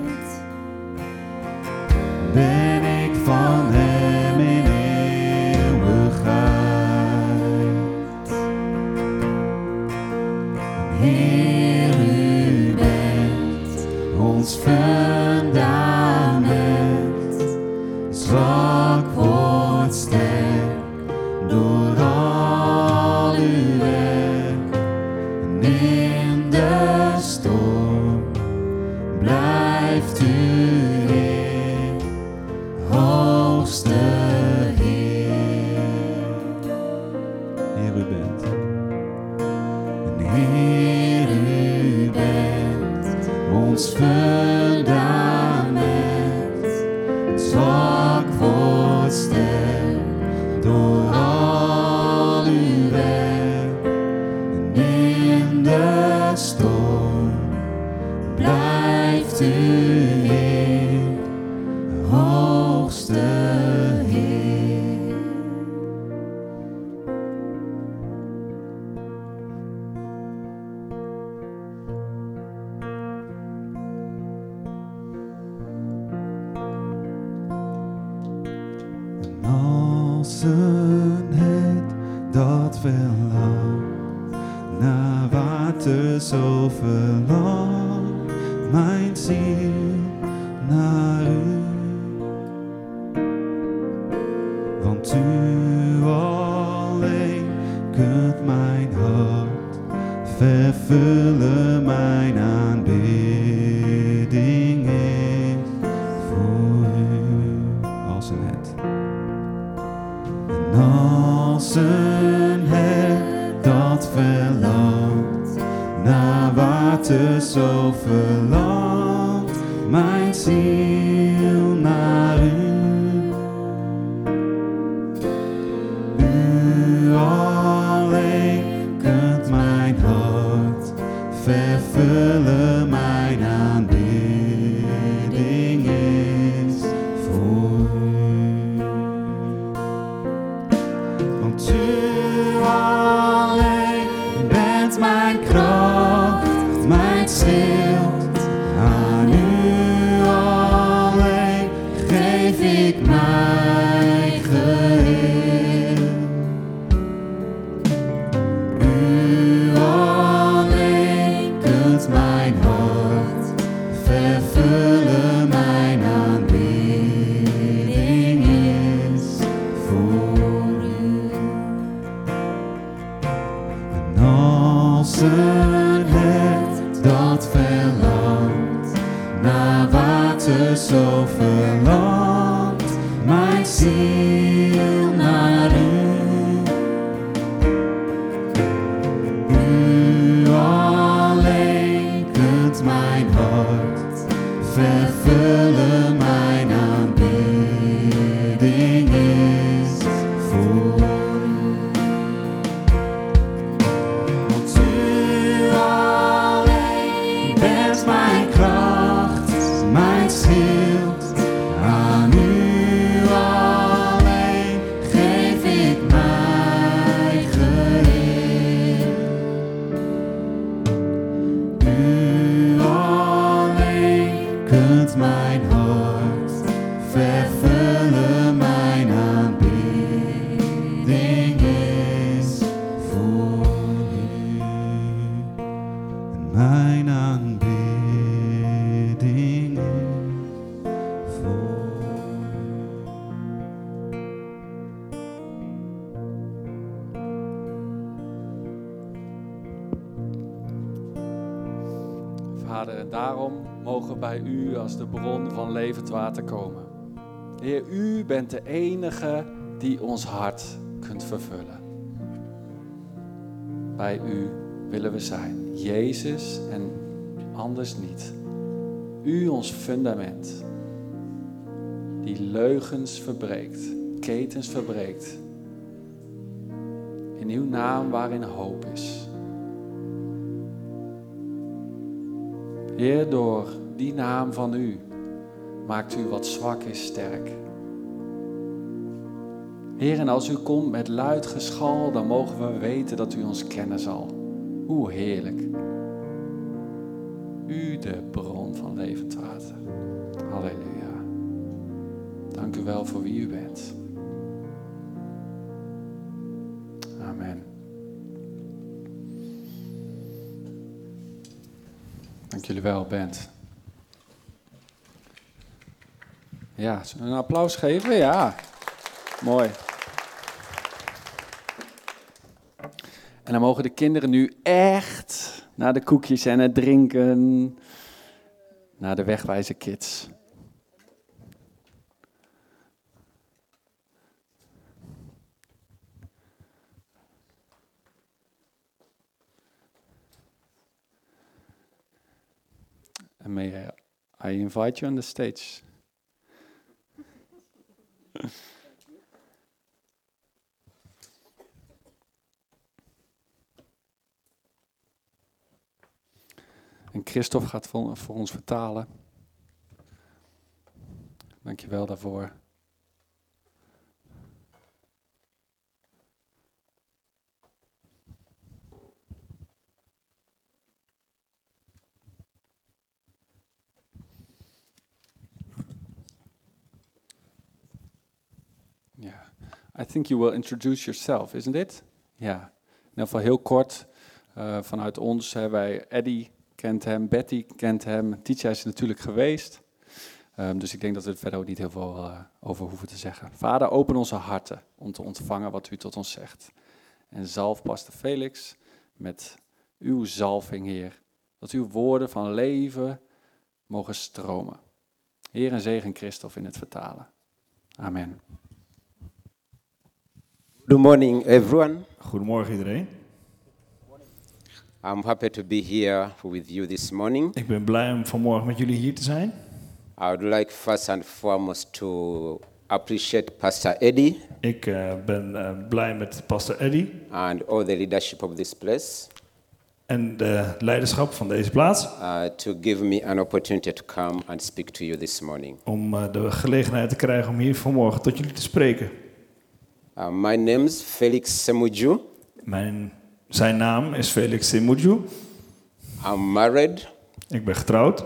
bent de enige die ons hart kunt vervullen. Bij u willen we zijn, Jezus en anders niet. U ons fundament, die leugens verbreekt, ketens verbreekt. In uw naam waarin hoop is. Heer, door die naam van u maakt u wat zwak is sterk. Heer, en als u komt met luid geschal, dan mogen we weten dat u ons kennen zal. Hoe heerlijk. U de bron van levend water. Halleluja. Dank u wel voor wie u bent. Amen. Dank jullie wel, band. Ja, een applaus geven? Ja, mooi. En dan mogen de kinderen nu echt naar de koekjes en het drinken, naar de wegwijze kids. And may I invite you on the stage. En Christophe gaat voor, ons vertalen. Dank je wel daarvoor. I think you will introduce yourself, isn't it? Ja, in ieder geval heel kort. eh, vanuit ons, hè, wij, Eddie kent hem, Betty kent hem, Titia is er natuurlijk geweest. Ehm, dus ik denk dat we er verder ook niet heel veel eh, over hoeven te zeggen. Vader, open onze harten om te ontvangen wat u tot ons zegt. En zalf Pastor Felix met uw zalving, Heer. Dat uw woorden van leven mogen stromen. Heer en zegen Christophe in het vertalen. Amen. Good morning, everyone. Goedemorgen iedereen. I'm happy to be here with you this morning. Ik ben blij om vanmorgen met jullie hier te zijn. I would like first and foremost to appreciate Pastor Eddie Ik eh, ben eh, blij met pastor Eddy and all the leadership of this place en de leiderschap van deze plaats uh, to give me an opportunity to come and speak to you this morning. om eh, de gelegenheid te krijgen om hier vanmorgen tot jullie te spreken. Uh, my name is Felix Semuju. Mijn, zijn naam is Felix Simuju. I'm married, Ik ben getrouwd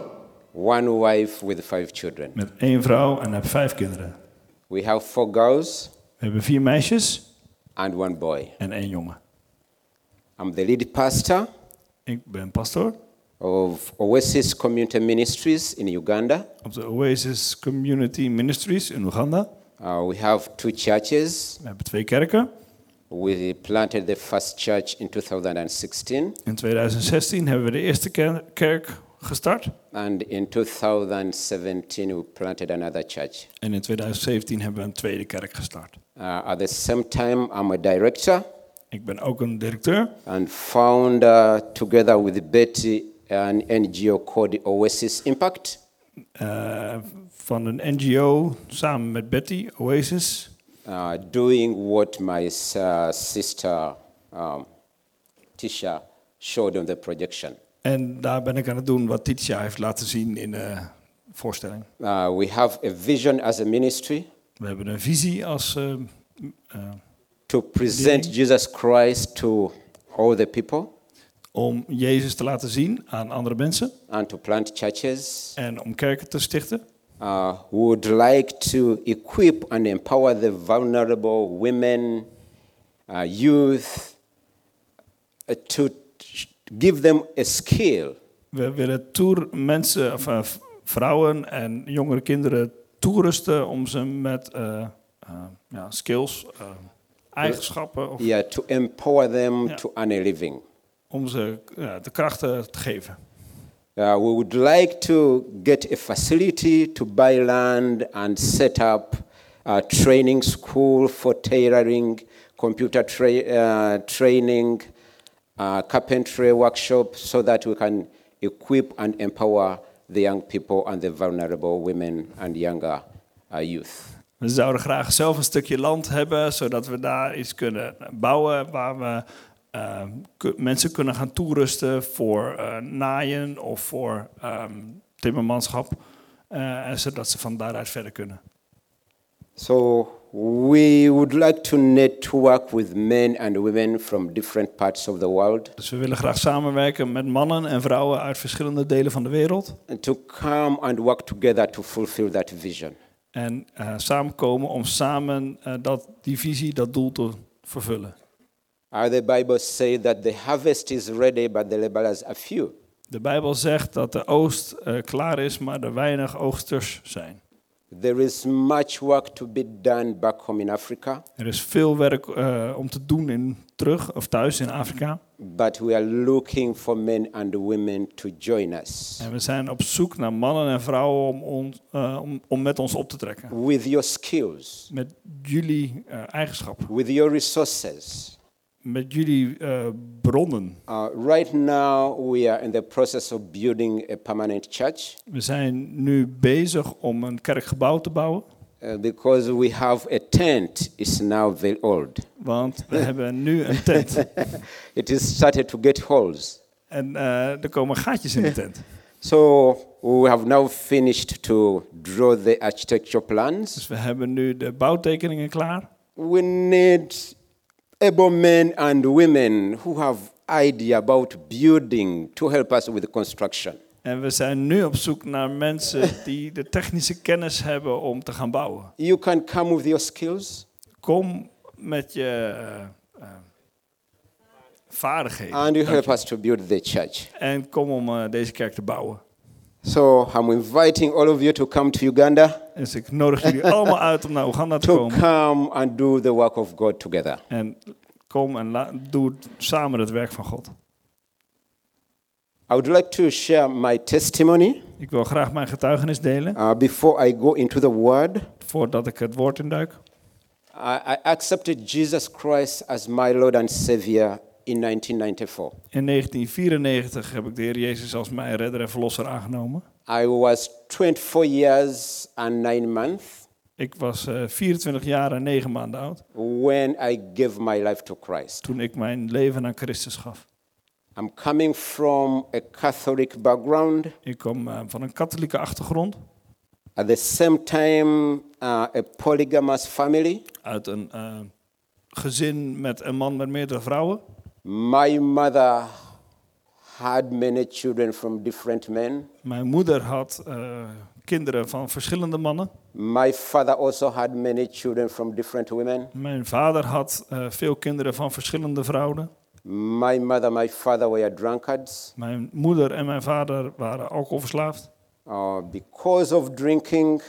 one wife with five children. met één vrouw en heb vijf kinderen. We have four girls We hebben vier meisjes and one boy. en één jongen. I'm the lead pastor Ik ben pastor of Oasis Community Ministries in Uganda. op de Oasis Community Ministries in Oeganda. Uh, we have two churches. We hebben twee kerken. We planted the first church in 2016, In 2016 hebben we de eerste ker- kerk gestart. and in 2017 we planted another church. En in 2017 hebben we een tweede kerk gestart. Uh, at the same time, I'm a director Ik ben ook een directeur and founder, together with Betty, an NGO called Oasis Impact. eh, van een NGO samen met Betty, Oasis. Uh, doing what my uh, sister um, Tisha showed on the projection. En daar ben ik aan het doen wat Titia heeft laten zien in de voorstelling. Uh, we have a vision as a ministry We hebben een visie als eh, eh, to present Jesus Christ to all the people om Jezus te laten zien aan andere mensen and to plant churches. en om kerken te stichten. Uh, would like to equip and empower the vulnerable women, uh, youth, uh, to give them a skill We willen toer mensen, of, eh, vrouwen en jongere kinderen toerusten om ze met eh, eh, ja, skills, eigenschappen, of yeah, to empower them Yeah. to earn a living. om ze ja, de krachten te geven. Uh, we would like to get a facility to buy land and set up a training school for tailoring, computer tra- uh, training, uh, carpentry workshop, so that we can equip and empower the young people and the vulnerable women and younger uh, youth. We zouden graag zelf een stukje land hebben, zodat we daar iets kunnen bouwen waar we eh, ku- mensen kunnen gaan toerusten voor eh, naaien of voor ehm, timmermanschap. eh, zodat ze van daaruit verder kunnen. So we would like to network with men and women from different parts of the world Dus we willen graag samenwerken met mannen en vrouwen uit verschillende delen van de wereld. and to come and work together to fulfill that vision. En eh, samenkomen om samen dat, die visie, dat doel te vervullen. Uh, the Bible says that the harvest is ready, but the laborers are few. De Bijbel zegt dat de oogst eh, klaar is, maar er weinig oogsters zijn. There is much work to be done back home in Africa, Er is veel werk eh, om te doen in terug of thuis in Afrika. but we are looking for men and women to join us En we zijn op zoek naar mannen en vrouwen om, ons, eh, om, om met ons op te trekken. with your skills, Met jullie eh, eigenschappen, with your resources. Met jullie eh, bronnen. Uh, right now, we are in the process of building a permanent church We zijn nu bezig om een kerkgebouw te bouwen. uh, because we have a tent. It's now very old. Want we hebben nu een tent. It is started to get holes. En eh, er komen gaatjes in de tent. So we have now finished to draw the architecture plans. Dus we hebben nu de bouwtekeningen klaar. We need able men and women who have idea about building to help us with the construction. En we zijn nu op zoek naar mensen die de technische kennis hebben om te gaan bouwen. You can come with your skills Kom met je eh, eh, vaardigheden. and you help us to build the church. En kom om eh, deze kerk te bouwen. So I'm inviting all of you to come to Uganda Dus ik nodig jullie allemaal uit om naar Oeganda te to komen. come and do the work of God together. En kom en la- doe samen het werk van God. I would like to share my testimony Ik wil graag mijn getuigenis delen uh, before I go into the word. voordat ik het woord induik. I, I accepted Jesus Christ as my Lord and Savior in 1994. In 1994 heb ik de Heer Jezus als mijn redder en verlosser aangenomen. I was 24 years and nine months Ik was eh, 24 jaar en 9 maanden oud when I gave my life to Christ. toen ik mijn leven aan Christus gaf. I'm coming from a Catholic background. Ik kom eh, van een katholieke achtergrond, At the same time, uh, a polygamous family. uit een eh, gezin met een man met meerdere vrouwen. My mother had many children from different men. Mijn moeder had eh, kinderen van verschillende mannen. My father also had many children from different women. Mijn vader had eh, veel kinderen van verschillende vrouwen. My mother, my father were drunkards. Mijn moeder en mijn vader waren alcoholverslaafd. Uh, because of drinking,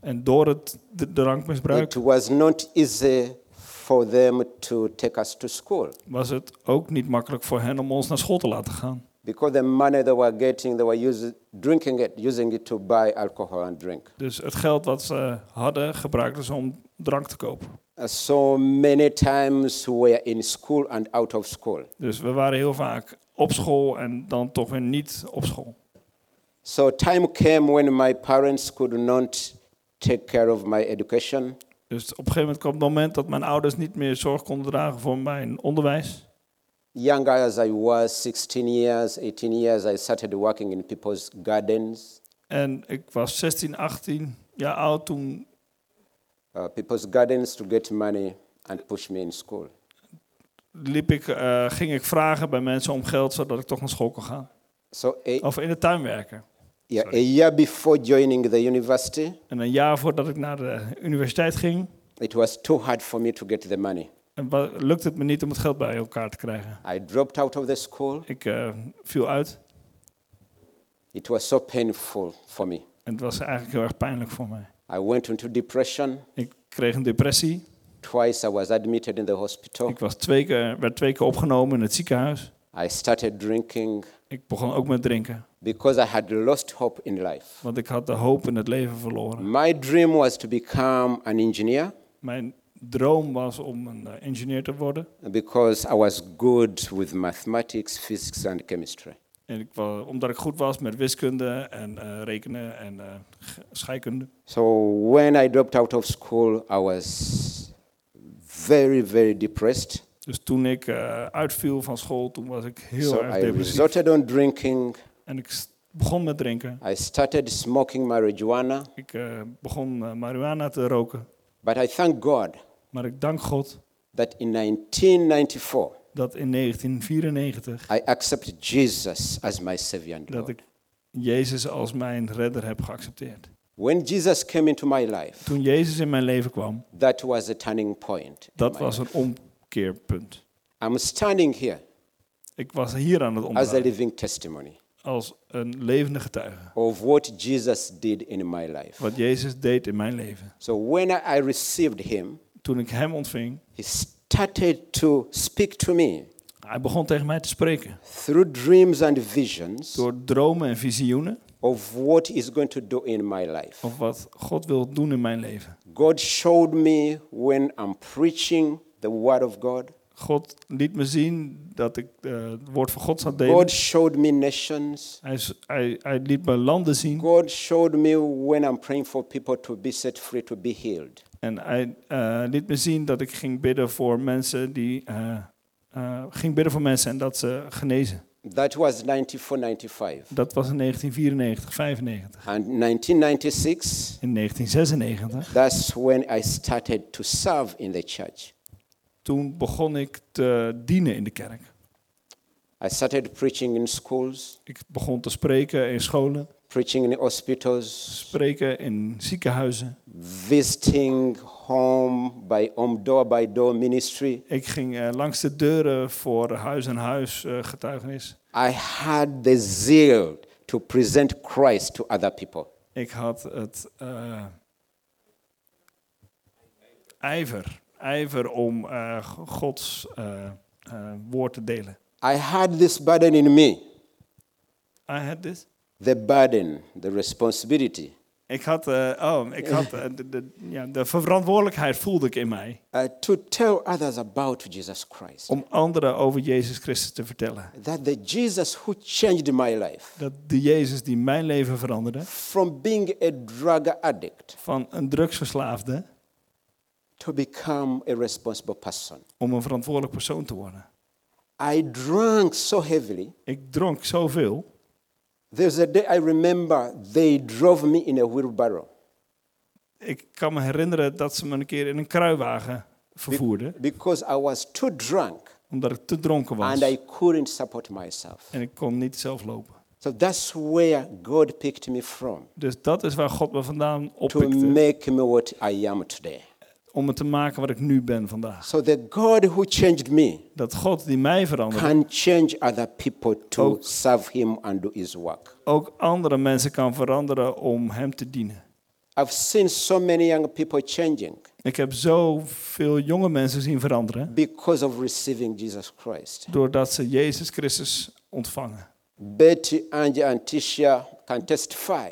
En door het drankmisbruik it was not easy for them to take us to school. was het ook niet makkelijk voor hen om ons naar school te laten gaan. Because the money they were getting, they were using, drinking it, using it to buy alcohol and drink. Dus het geld wat ze hadden gebruikten ze om drank te kopen. Uh, so many times we were in school and out of school. Dus we waren heel vaak op school en dan toch weer niet op school. So time came when my parents could not take care of my education. Dus op een gegeven moment kwam het moment dat mijn ouders niet meer zorg konden dragen voor mijn onderwijs. Young as I was, 16 years, 18 years, I started working in people's gardens. En ik was 16, 18 jaar oud toen uh, people's gardens to get money and push me in school. liep ik, eh, ging ik vragen bij mensen om geld zodat ik toch naar school kon gaan. So a, Of in de tuin werken. Yeah, a year before joining the university, En een jaar voordat ik naar de universiteit ging, it was too hard for me to get the money. wa- lukte het me niet om het geld bij elkaar te krijgen. I dropped out of the school. Ik eh, viel uit It was so painful for me. en het was eigenlijk heel erg pijnlijk voor mij. I went into depression. Ik kreeg een depressie. Twice I was admitted in the hospital. Ik was twee keer, werd twee keer opgenomen in het ziekenhuis. I started drinking Ik begon ook met drinken, because I had lost hope in life. want ik had de hoop in het leven verloren. My dream was to become an engineer Mijn droom was om een eh, ingenieur te worden. because I was good with mathematics, physics, and chemistry. En ik, omdat ik goed was met wiskunde en eh, rekenen en g- scheikunde. So when I dropped out of school, I was very, very depressed. Dus toen ik eh, uitviel van school, toen was ik heel so erg I depressief. resorted on drinking. En ik begon met drinken. I started smoking marijuana, Ik eh, begon eh, marihuana te roken. but I thank God Maar ik dank God that in 1994 dat in 1994 I accepted Jesus as my Savior and dat Lord. ik Jezus als mijn redder heb geaccepteerd. When Jesus came into my life, Toen Jezus in mijn leven kwam, that was a turning point. in dat was life. een omkeerpunt. I'm standing here Ik was hier aan het as a omdraaien living testimony als een levende getuige. of what Jesus did in my life. Wat Jezus deed in mijn leven. So when I received him, Toen ik hem ontving, he started to speak to me hij begon tegen mij te spreken. through dreams and visions Door dromen en visioenen of what he's going to do in my life. of wat God wil doen in mijn leven. God showed me when I'm preaching the word of God. God liet me zien dat ik eh, het woord van God zou delen. God showed me nations. Hij, hij, hij liet me landen zien. God showed me when I'm praying for people to be set free, to be healed. En hij eh, liet me zien dat ik ging bidden voor mensen die eh, ging bidden voor mensen en dat ze genezen. That was 94, 95. Dat was in 1994, 95. And 1996, In 1996, that's when I started to serve in the church. Toen begon ik te dienen in de kerk. I started preaching in schools, Ik begon te spreken in scholen, preaching in hospitals, spreken in ziekenhuizen. visiting home by home, door by door ministry. Ik ging eh, langs de deuren voor huis en huis eh, getuigenis. I had the zeal to present Christ to other people. Ik had het eh, ijver, ijver om eh, Gods eh, eh, woord te delen. I had this burden in me I had this. the burden, the responsibility Ik had, eh, oh, ik had eh, de, de, ja, de verantwoordelijkheid voelde ik in mij uh, to tell others about Jesus Christ. om anderen over Jezus Christus te vertellen. That the Jesus who changed my life Dat de Jezus die mijn leven veranderde, from being a drug addict van een drugsverslaafde to become a responsible person. om een verantwoordelijk persoon te worden. I drank so heavily. Ik dronk zoveel. There's a day I remember they drove me in a wheelbarrow Ik kan me herinneren dat ze me een keer in een kruiwagen vervoerden, because I was too drunk omdat ik te dronken was. and I couldn't support myself. En ik kon niet zelf lopen. So that's where God picked me from Dus dat is waar God me vandaan to oppikte. make me what I am today. Om het te maken wat ik nu ben vandaag. So the God who changed me Dat God die mij veranderde, can change other people to Ook- serve Him and do His work. ook andere mensen kan veranderen om hem te dienen. I've seen so many young people changing Ik heb zoveel jonge mensen zien veranderen because of receiving Jesus Christ. doordat ze Jezus Christus ontvangen. Betty, Angie, and Tisha can testify.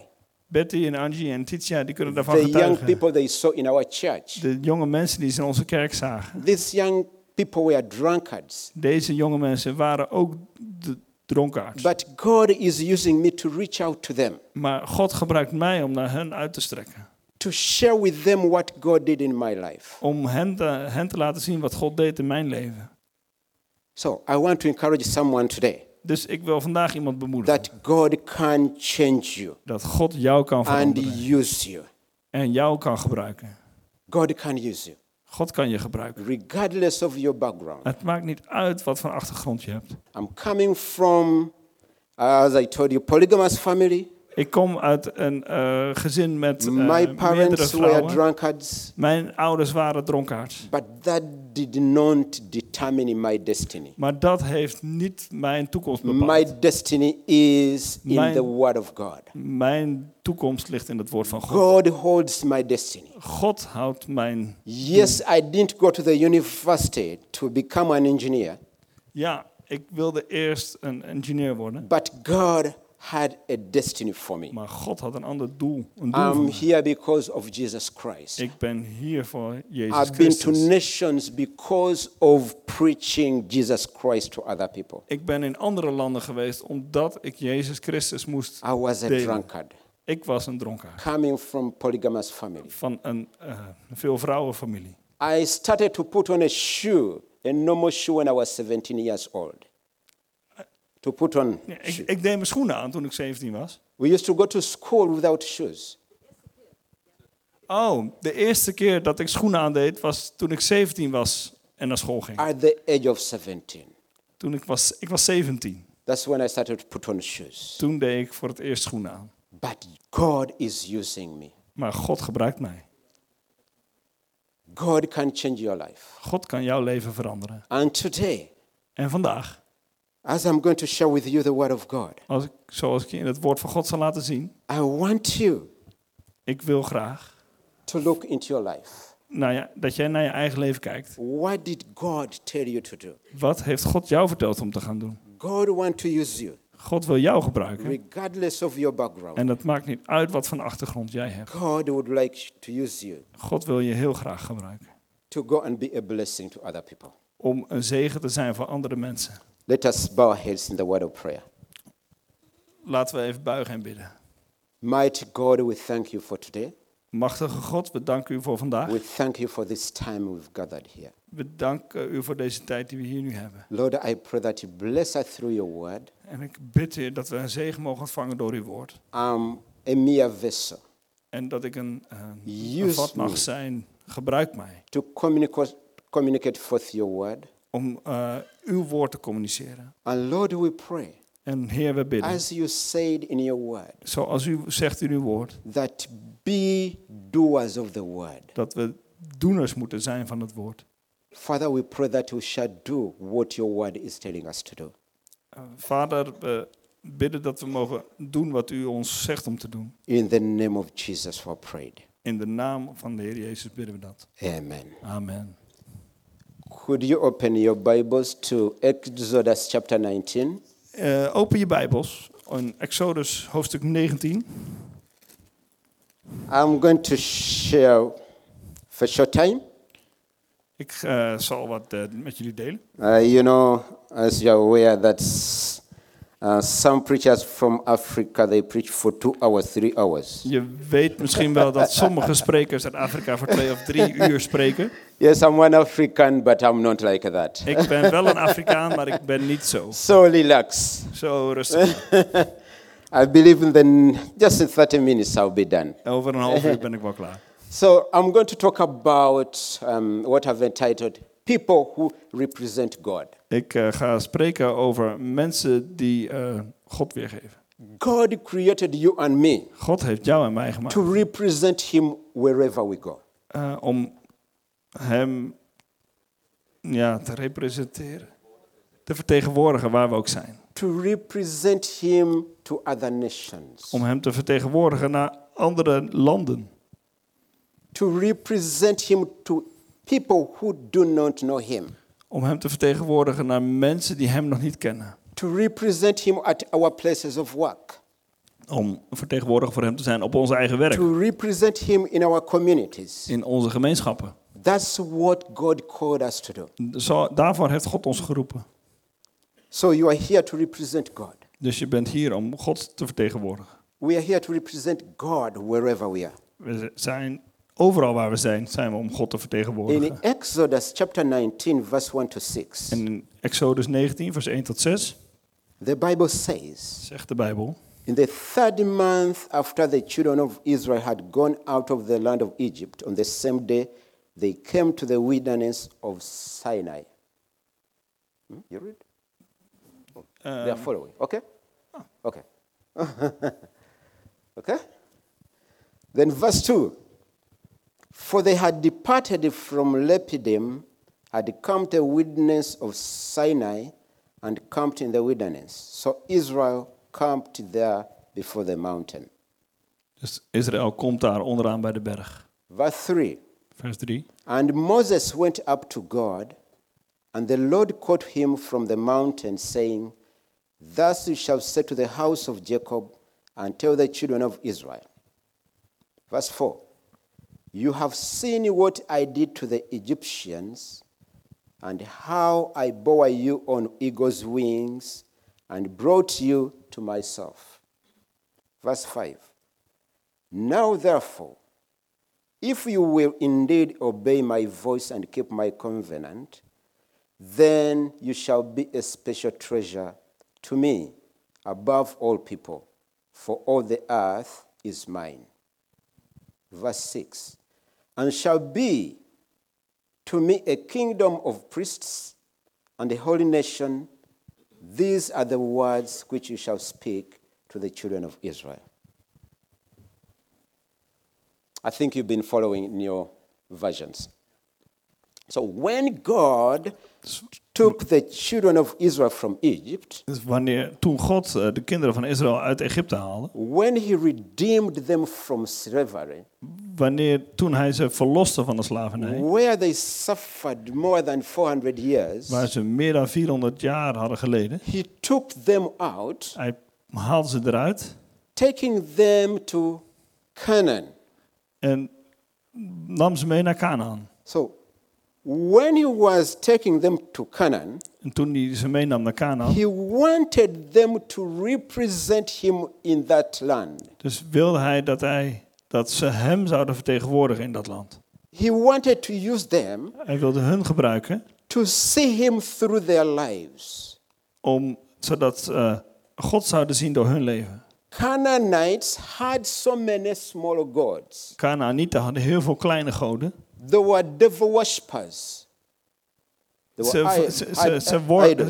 Betty en Angie en Titia die kunnen daarvan The young getuigen. people they saw in our church. De jonge mensen die ze in onze kerk zagen. These young people were drunkards. Deze jonge mensen waren ook de dronkaards. But God is using me to reach out to them, Maar God gebruikt mij om naar hen uit te strekken. to share with them what God did in my life. Om hen te, hen te laten zien wat God deed in mijn leven. So I want to encourage someone today Dus ik wil vandaag iemand bemoedigen. that God can change you Dat God jou kan and veranderen. use you. En jou kan gebruiken. God can use you, God kan je gebruiken. regardless of your background. Het maakt niet uit wat voor achtergrond je hebt. I'm coming from, as I told you, polygamous family. Ik kom uit een eh, gezin met eh, My meerdere parents were drunkards, Mijn ouders waren dronkaards. but that did not determine my destiny. Maar dat heeft niet mijn toekomst My bepaald. destiny is in Mijn- the Word of God. Mijn toekomst ligt in het woord van God. God holds my destiny. God houdt mijn... Yes, I didn't go to the university to become an engineer, Ja, ik wilde eerst een ingenieur worden. but God had a destiny for me. Maar God had een ander doel. Een doel I'm here because of Jesus Christ. Ik ben hier voor Jezus I've been to Christus. nations because of preaching Jesus Christ to other people. Ik ben in andere landen geweest omdat ik Jezus Christus moest I was a delen. drunkard, Ik was een dronkaard coming from polygamous family. van een uh, veel vrouwenfamilie. I started to put on a shoe, a normal shoe, when I was 17 years old. To put on. Ja, ik, ik deed mijn schoenen aan toen ik 17 was. We used to go to school without shoes. Oh, de eerste keer dat ik schoenen aandeed was toen ik 17 was en naar school ging. At the age of 17. Toen ik was, ik was 17. That's when I started to put on shoes. Toen deed ik voor het eerst schoenen aan. But God is using me. Maar God gebruikt mij. God can change your life. God kan jouw leven veranderen. And today, En vandaag, as I'm going to share with you the Word of God, als ik, zoals ik je in het woord van God zal laten zien, I want you ik wil graag to look into your life. nou ja, dat jij naar je eigen leven kijkt. What did God tell you to do? Wat heeft God jou verteld om te gaan doen? God wants to use you, God wil jou gebruiken. regardless of your background. En dat maakt niet uit wat voor achtergrond jij hebt. God would like to use you God wil je heel graag gebruiken. to go and be a blessing to other people. Om een zegen te zijn voor andere mensen. Let us bow our heads in the word of prayer. Laten we even buigen en bidden. Mighty God, we thank you for today. Machtige God, we danken u voor vandaag. We thank you for this time we've gathered here. We danken u voor deze tijd die we hier nu hebben. Lord, I pray that you bless us through your word. En ik bid u dat we een zegen mogen ontvangen door uw woord. I'm a mere vessel En dat ik een, een vat mag zijn. Gebruik mij to communicate, communicate forth your word. Om eh, uw woord te communiceren. And Lord, we pray, En Heer, we bidden, as you said in your word, zoals u zegt in uw woord, that be doers of the word. dat we doeners moeten zijn van het woord. Father, we pray that we shall do what your word is telling us to do. Eh, Vader, we bidden dat we mogen doen wat u ons zegt om te doen. In the name of Jesus, we prayed. In de naam van de Heer Jezus bidden we dat. Amen. Amen. Could you open your Bibles to Exodus chapter 19? Eh, open je Bijbels in Exodus hoofdstuk 19. I'm going to share for short time. Ik eh, zal wat eh, met jullie delen. Uh, you know, as you're aware, that uh, some preachers from Africa they preach for two hours, three hours. Je weet misschien wel dat sommige sprekers uit Afrika voor twee of drie uur spreken. Yes, I'm one African, but I'm not like that. Ik ben wel een Afrikaan, maar ik ben niet zo. So relax. Zo rustig. I believe in the just in 30 minutes I'll be done. Over een half uur ben ik wel klaar. So I'm going to talk about um, what I've entitled "People Who Represent God." Ik eh, ga spreken over mensen die eh, God weergeven. God created you and me God heeft jou en mij gemaakt to represent Him wherever we go. eh, om Hem ja, te representeren, te vertegenwoordigen waar we ook zijn. To represent Him to other nations. Om Hem te vertegenwoordigen naar andere landen. To represent Him to people who do not know Him. Om Hem te vertegenwoordigen naar mensen die Hem nog niet kennen. To represent Him at our places of work. Om vertegenwoordiger voor Hem te zijn op ons eigen werk. To represent Him in our communities. In onze gemeenschappen. That's what God called us to do. Zo, daarvoor heeft God ons geroepen. So you are here to represent God. Dus je bent hier om God te vertegenwoordigen. We are here to represent God wherever we are. We zijn overal waar we zijn, zijn we om God te In vertegenwoordigen. Exodus chapter 19, verse 1 to 6, En in Exodus 19, vers 1 tot 6, the Bible says, zegt de Bijbel. In the third month after the children of Israel had gone out of the land of Egypt, on the same day they came to the wilderness of Sinai. Hmm? You read? Oh, they are following. Okay? Okay. okay? Then verse 2 For they had departed from Lepidum, had come to the wilderness of Sinai, and camped in the wilderness. So Israel camped there before the mountain. Dus Israël komt daar onderaan bij de berg. Verse 3 Vers 3. And Moses went up to God, and the Lord called him from the mountain, saying, Thus you shall say to the house of Jacob, and tell the children of Israel. Verse 4 You have seen what I did to the Egyptians, and how I bore you on eagle's wings, and brought you to myself. Verse 5 Now therefore, if you will indeed obey my voice and keep my covenant, then you shall be a special treasure to me above all people, for all the earth is mine. Verse 6 And shall be to me a kingdom of priests and a holy nation. These are the words which you shall speak to the children of Israel. I think you've been following in your versions. So when God took the children of Israel from Egypt, Dus wanneer, toen God eh, de kinderen van Israël uit Egypte haalde, when he redeemed them from slavery, wanneer, toen hij ze verloste van de slavernij, where they suffered more than 400 years, waar ze meer dan 400 jaar hadden geleden, he took them out, hij haalde ze eruit taking them to Canaan. en nam ze mee naar Canaan. So when he was taking them to Canaan, En toen hij ze meenam naar Canaan, he wanted them to represent him in that land. dus wilde hij dat, hij dat ze hem zouden vertegenwoordigen in dat land. He wanted to use them Hij wilde hun gebruiken to see him through their lives. om, zodat eh, God zouden zien door hun leven. Canaanites had so many small gods. Canaanieten hadden heel veel kleine goden. They were devil worshippers. Ze, ze, ze,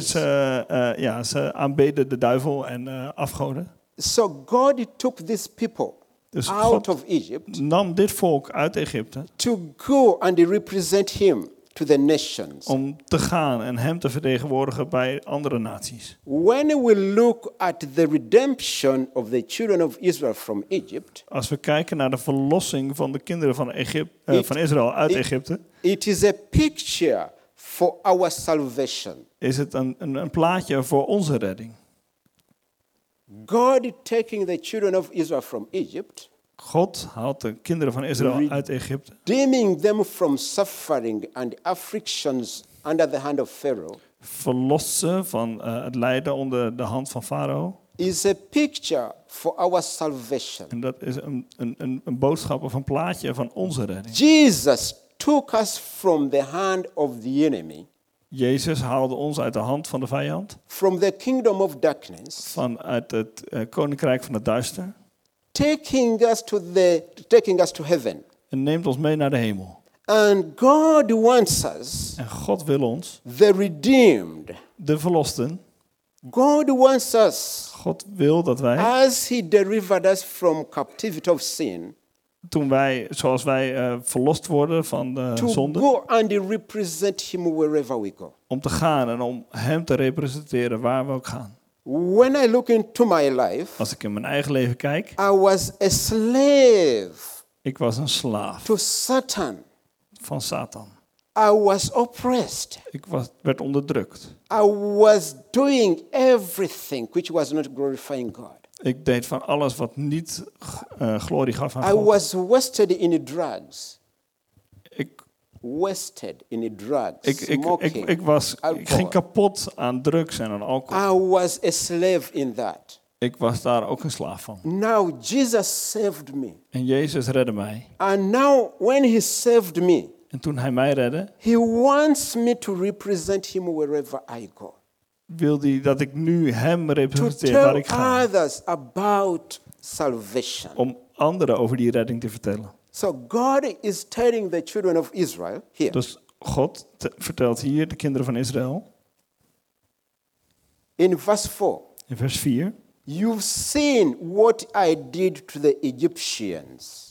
ze, eh, ja, ze aanbeden de duivel en eh, afgoden. So God took these people Dus out God of Egypt nam dit volk uit Egypte to go and represent him to the nations. om te gaan en hem te vertegenwoordigen bij andere naties. When we look at the redemption of the children of Israel from Egypt, Als we kijken naar de verlossing van de kinderen van, Egypte, eh, It- van Israël uit it- Egypte, it is a picture for our salvation. is het een, een, een plaatje voor onze redding. God taking the children of Israel from Egypt, God haalt de kinderen van Israël uit Egypte, redeeming them from suffering and afflictions under the hand of Pharaoh, verlost ze van eh, het lijden onder de hand van Farao. is a picture for our salvation. En dat is een, een, een, een boodschap of een plaatje van onze redding. Jesus took us from the hand of the enemy, Jezus haalde ons uit de hand van de vijand, from the kingdom of darkness, vanuit het eh, koninkrijk van het duister, taking us to the taking us to heaven. en neemt ons mee naar de hemel. And God wants us, En God wil ons, the redeemed. de verlosten, God wants us, God wil dat wij, as He delivered us from captivity of sin, toen wij, zoals wij eh, verlost worden van de to zonde, go and represent Him wherever we go. om te gaan en om Hem te representeren waar we ook gaan. When I look into my life, Als ik in mijn eigen leven kijk, I was a slave ik was een slaaf to Satan. van Satan. I was oppressed. Ik was, werd onderdrukt. I was doing everything which was not glorifying God. Ik deed van alles wat niet eh, glorie gaf aan I God. was wasted in drugs. Ik, Wasted in drugs. ik, ik, ik, smoking. ik, was, ik alcohol. ging kapot aan drugs en aan alcohol. I was a slave in that. Ik was daar ook een slaaf van. Now Jesus saved me. En Jezus redde mij. And now when he saved me, En toen hij mij redde, he wants me to represent him wherever I go. wilde hij dat ik nu hem To representeer waar tell ik ga. others about salvation. Om anderen over die redding te vertellen. So God is telling the children of Israel here. Dus God te- vertelt hier de kinderen van Israël In verse 4, in vers 4. you've seen what I did to the Egyptians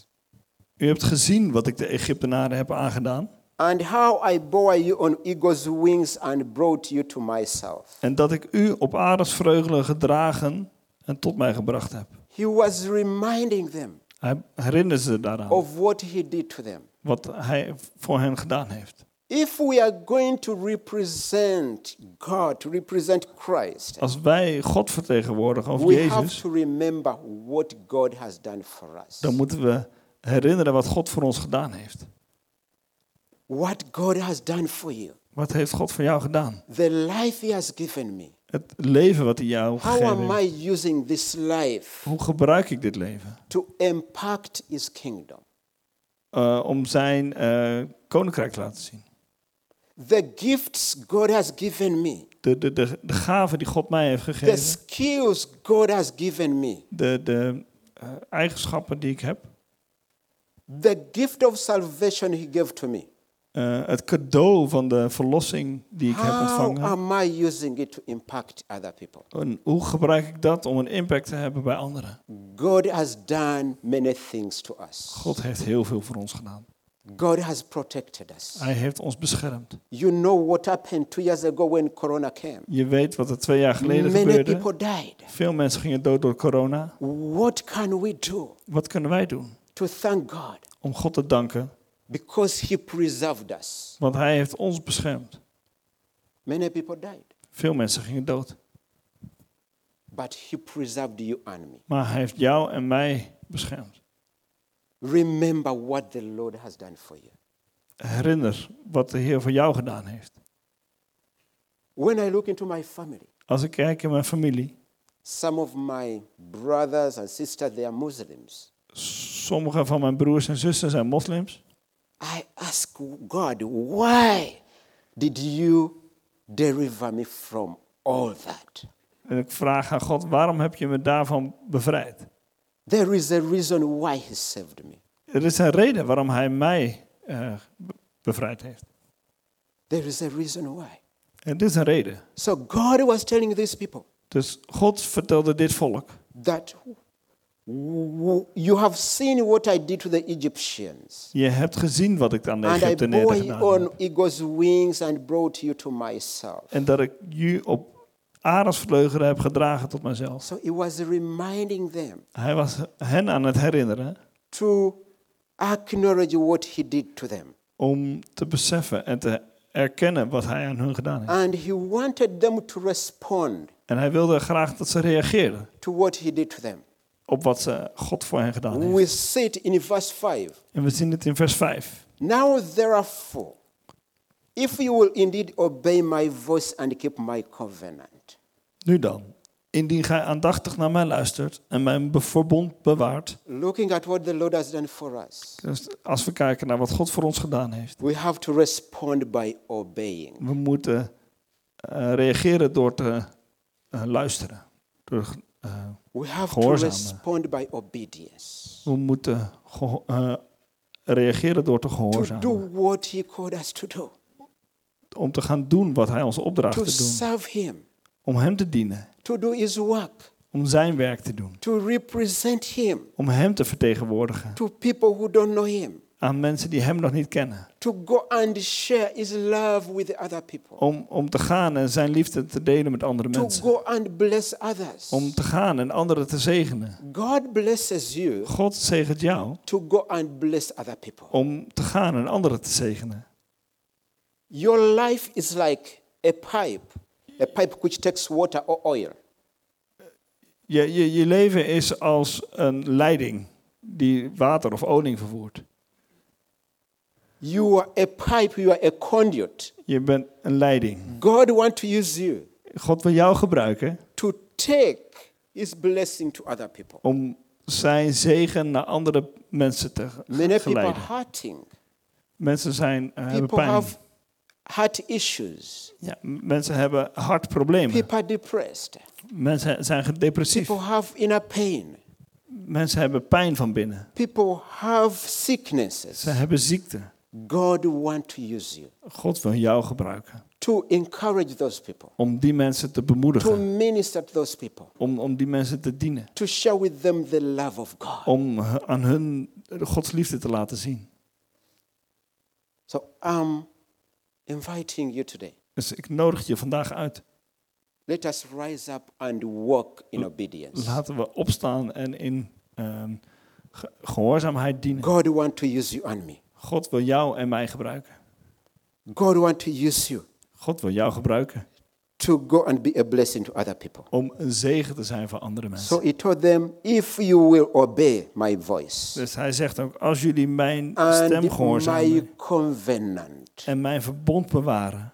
U hebt gezien wat ik de Egyptenaren heb aangedaan. and how I bore you on eagle's wings and brought you to myself. En dat ik u op aardesvreugelen gedragen en tot mij gebracht heb. He was reminding them Hij herinnerde ze daaraan. of what he did to them. Wat hij voor hen gedaan heeft. If we are going to represent God, to represent Christ, Als wij God vertegenwoordigen over we have Jezus, to remember what God has done for us. dan moeten we herinneren wat God voor ons gedaan heeft. What God has done for you. Wat heeft God voor jou gedaan? The life He has given me. Het leven wat hij jou How gegeven am heeft. I using this life Hoe gebruik ik dit leven? to impact His kingdom? Eh, om zijn eh, koninkrijk te laten zien. the gifts God has given me, De, de, de, de gaven die God mij heeft the gegeven. skills God has given me, De, de eh, eigenschappen die ik heb. the gift of salvation He gave to me. Eh, het cadeau van de verlossing die ik heb How ontvangen. am I using it to impact other people? En hoe gebruik ik dat om een impact te hebben bij anderen? God has done many things to us. God heeft heel veel voor ons gedaan. God has protected us. Hij heeft ons beschermd. You know what happened two years ago when Corona came? Je weet wat er twee jaar geleden Many gebeurde. people died. Veel mensen gingen dood door corona. What can we do Wat kunnen wij doen to thank God? om God te danken? Because He preserved us. Want Hij heeft ons beschermd. Many people died, Veel mensen gingen dood. but He preserved you and me. Maar Hij heeft jou en mij beschermd. Remember what the Lord has done for you. Herinner wat de Heer voor jou gedaan heeft. When I look into my family, Als ik kijk in mijn familie, some of my brothers and sisters, they are Muslims. sommige van mijn broers en zussen zijn moslims. I ask God, why did you deliver me from all that? En ik vraag aan God, waarom heb je me daarvan bevrijd? There is a reason why He saved me. Er is een reden waarom Hij mij be- bevrijd heeft. There is a reason why. En dit is een reden. So God was telling these people Dus God vertelde dit volk. that you have seen what I did to the Egyptians. Je hebt gezien wat ik aan de And I Egyptenaren bore gedaan on heb. eagle's wings and brought you to myself. En dat ik je op arendsvleugelen heb gedragen tot mezelf. So he was reminding them Hij was hen aan het herinneren to acknowledge what he did to them. om te beseffen en te erkennen wat hij aan hun gedaan heeft. And he wanted them to respond En hij wilde graag dat ze reageerden to what he did to them. Op wat ze, God voor hen gedaan heeft. We see it in verse 5. En we zien het in vers 5. Now, therefore, if you will indeed obey my voice and keep my covenant, Nu dan, indien gij aandachtig naar mij luistert en mijn verbond bewaart. looking at what the Lord has done for us, Dus als we kijken naar wat God voor ons gedaan heeft. we have to respond by obeying. We moeten eh, reageren door te eh, luisteren. Door, eh, We have to Gehoorzamen. respond by obedience. we moeten eh, reageren door te To gehoorzamen. do what he called us to do, Om te gaan doen wat hij ons opdraagt to te doen. serve him, Om hem te dienen. to do his work, Om zijn werk te doen. to represent him Om hem te vertegenwoordigen. to people who don't know him, Aan mensen die hem nog niet kennen. to go and share his love with other people, Om, om te gaan en zijn liefde te delen met andere to mensen. go and bless others. Om te gaan en anderen te zegenen. God blesses you God zegent jou to go and bless other people. om te gaan en anderen te zegenen. Your life is like a pipe, a pipe which takes water or oil. Je, je, je leven is als een leiding die water of olie vervoert. You are a pipe, you are a conduit. Je bent een leiding. God wants to use you God wil jou gebruiken to take his blessing to other people. om zijn zegen naar andere mensen te Many people geleiden. are hurting. Mensen zijn, eh, hebben People pijn. have heart issues. Ja, mensen hebben hartproblemen. People are depressed. Mensen zijn depressief. People have inner pain. Mensen hebben pijn van binnen. People have sicknesses. Ze hebben ziekte. God wants to use you God wil jou gebruiken to encourage those people, om die mensen te to bemoedigen. minister to those people, Om, om die mensen te dienen. to share with them the love of God. Om aan hun Gods liefde te laten zien. So I'm inviting you today. Dus ik nodig je vandaag uit. Let us rise up and walk in obedience. Laten we opstaan en in ge- gehoorzaamheid dienen. God wants to use you and me. God wil jou en mij gebruiken. God wants to use you God wil jou gebruiken to go and be a blessing to other people. om een zegen te zijn voor andere mensen. So he told them, if you will obey my voice Dus hij zegt ook, als jullie mijn stem my gehoorzamen covenant. en mijn verbond bewaren.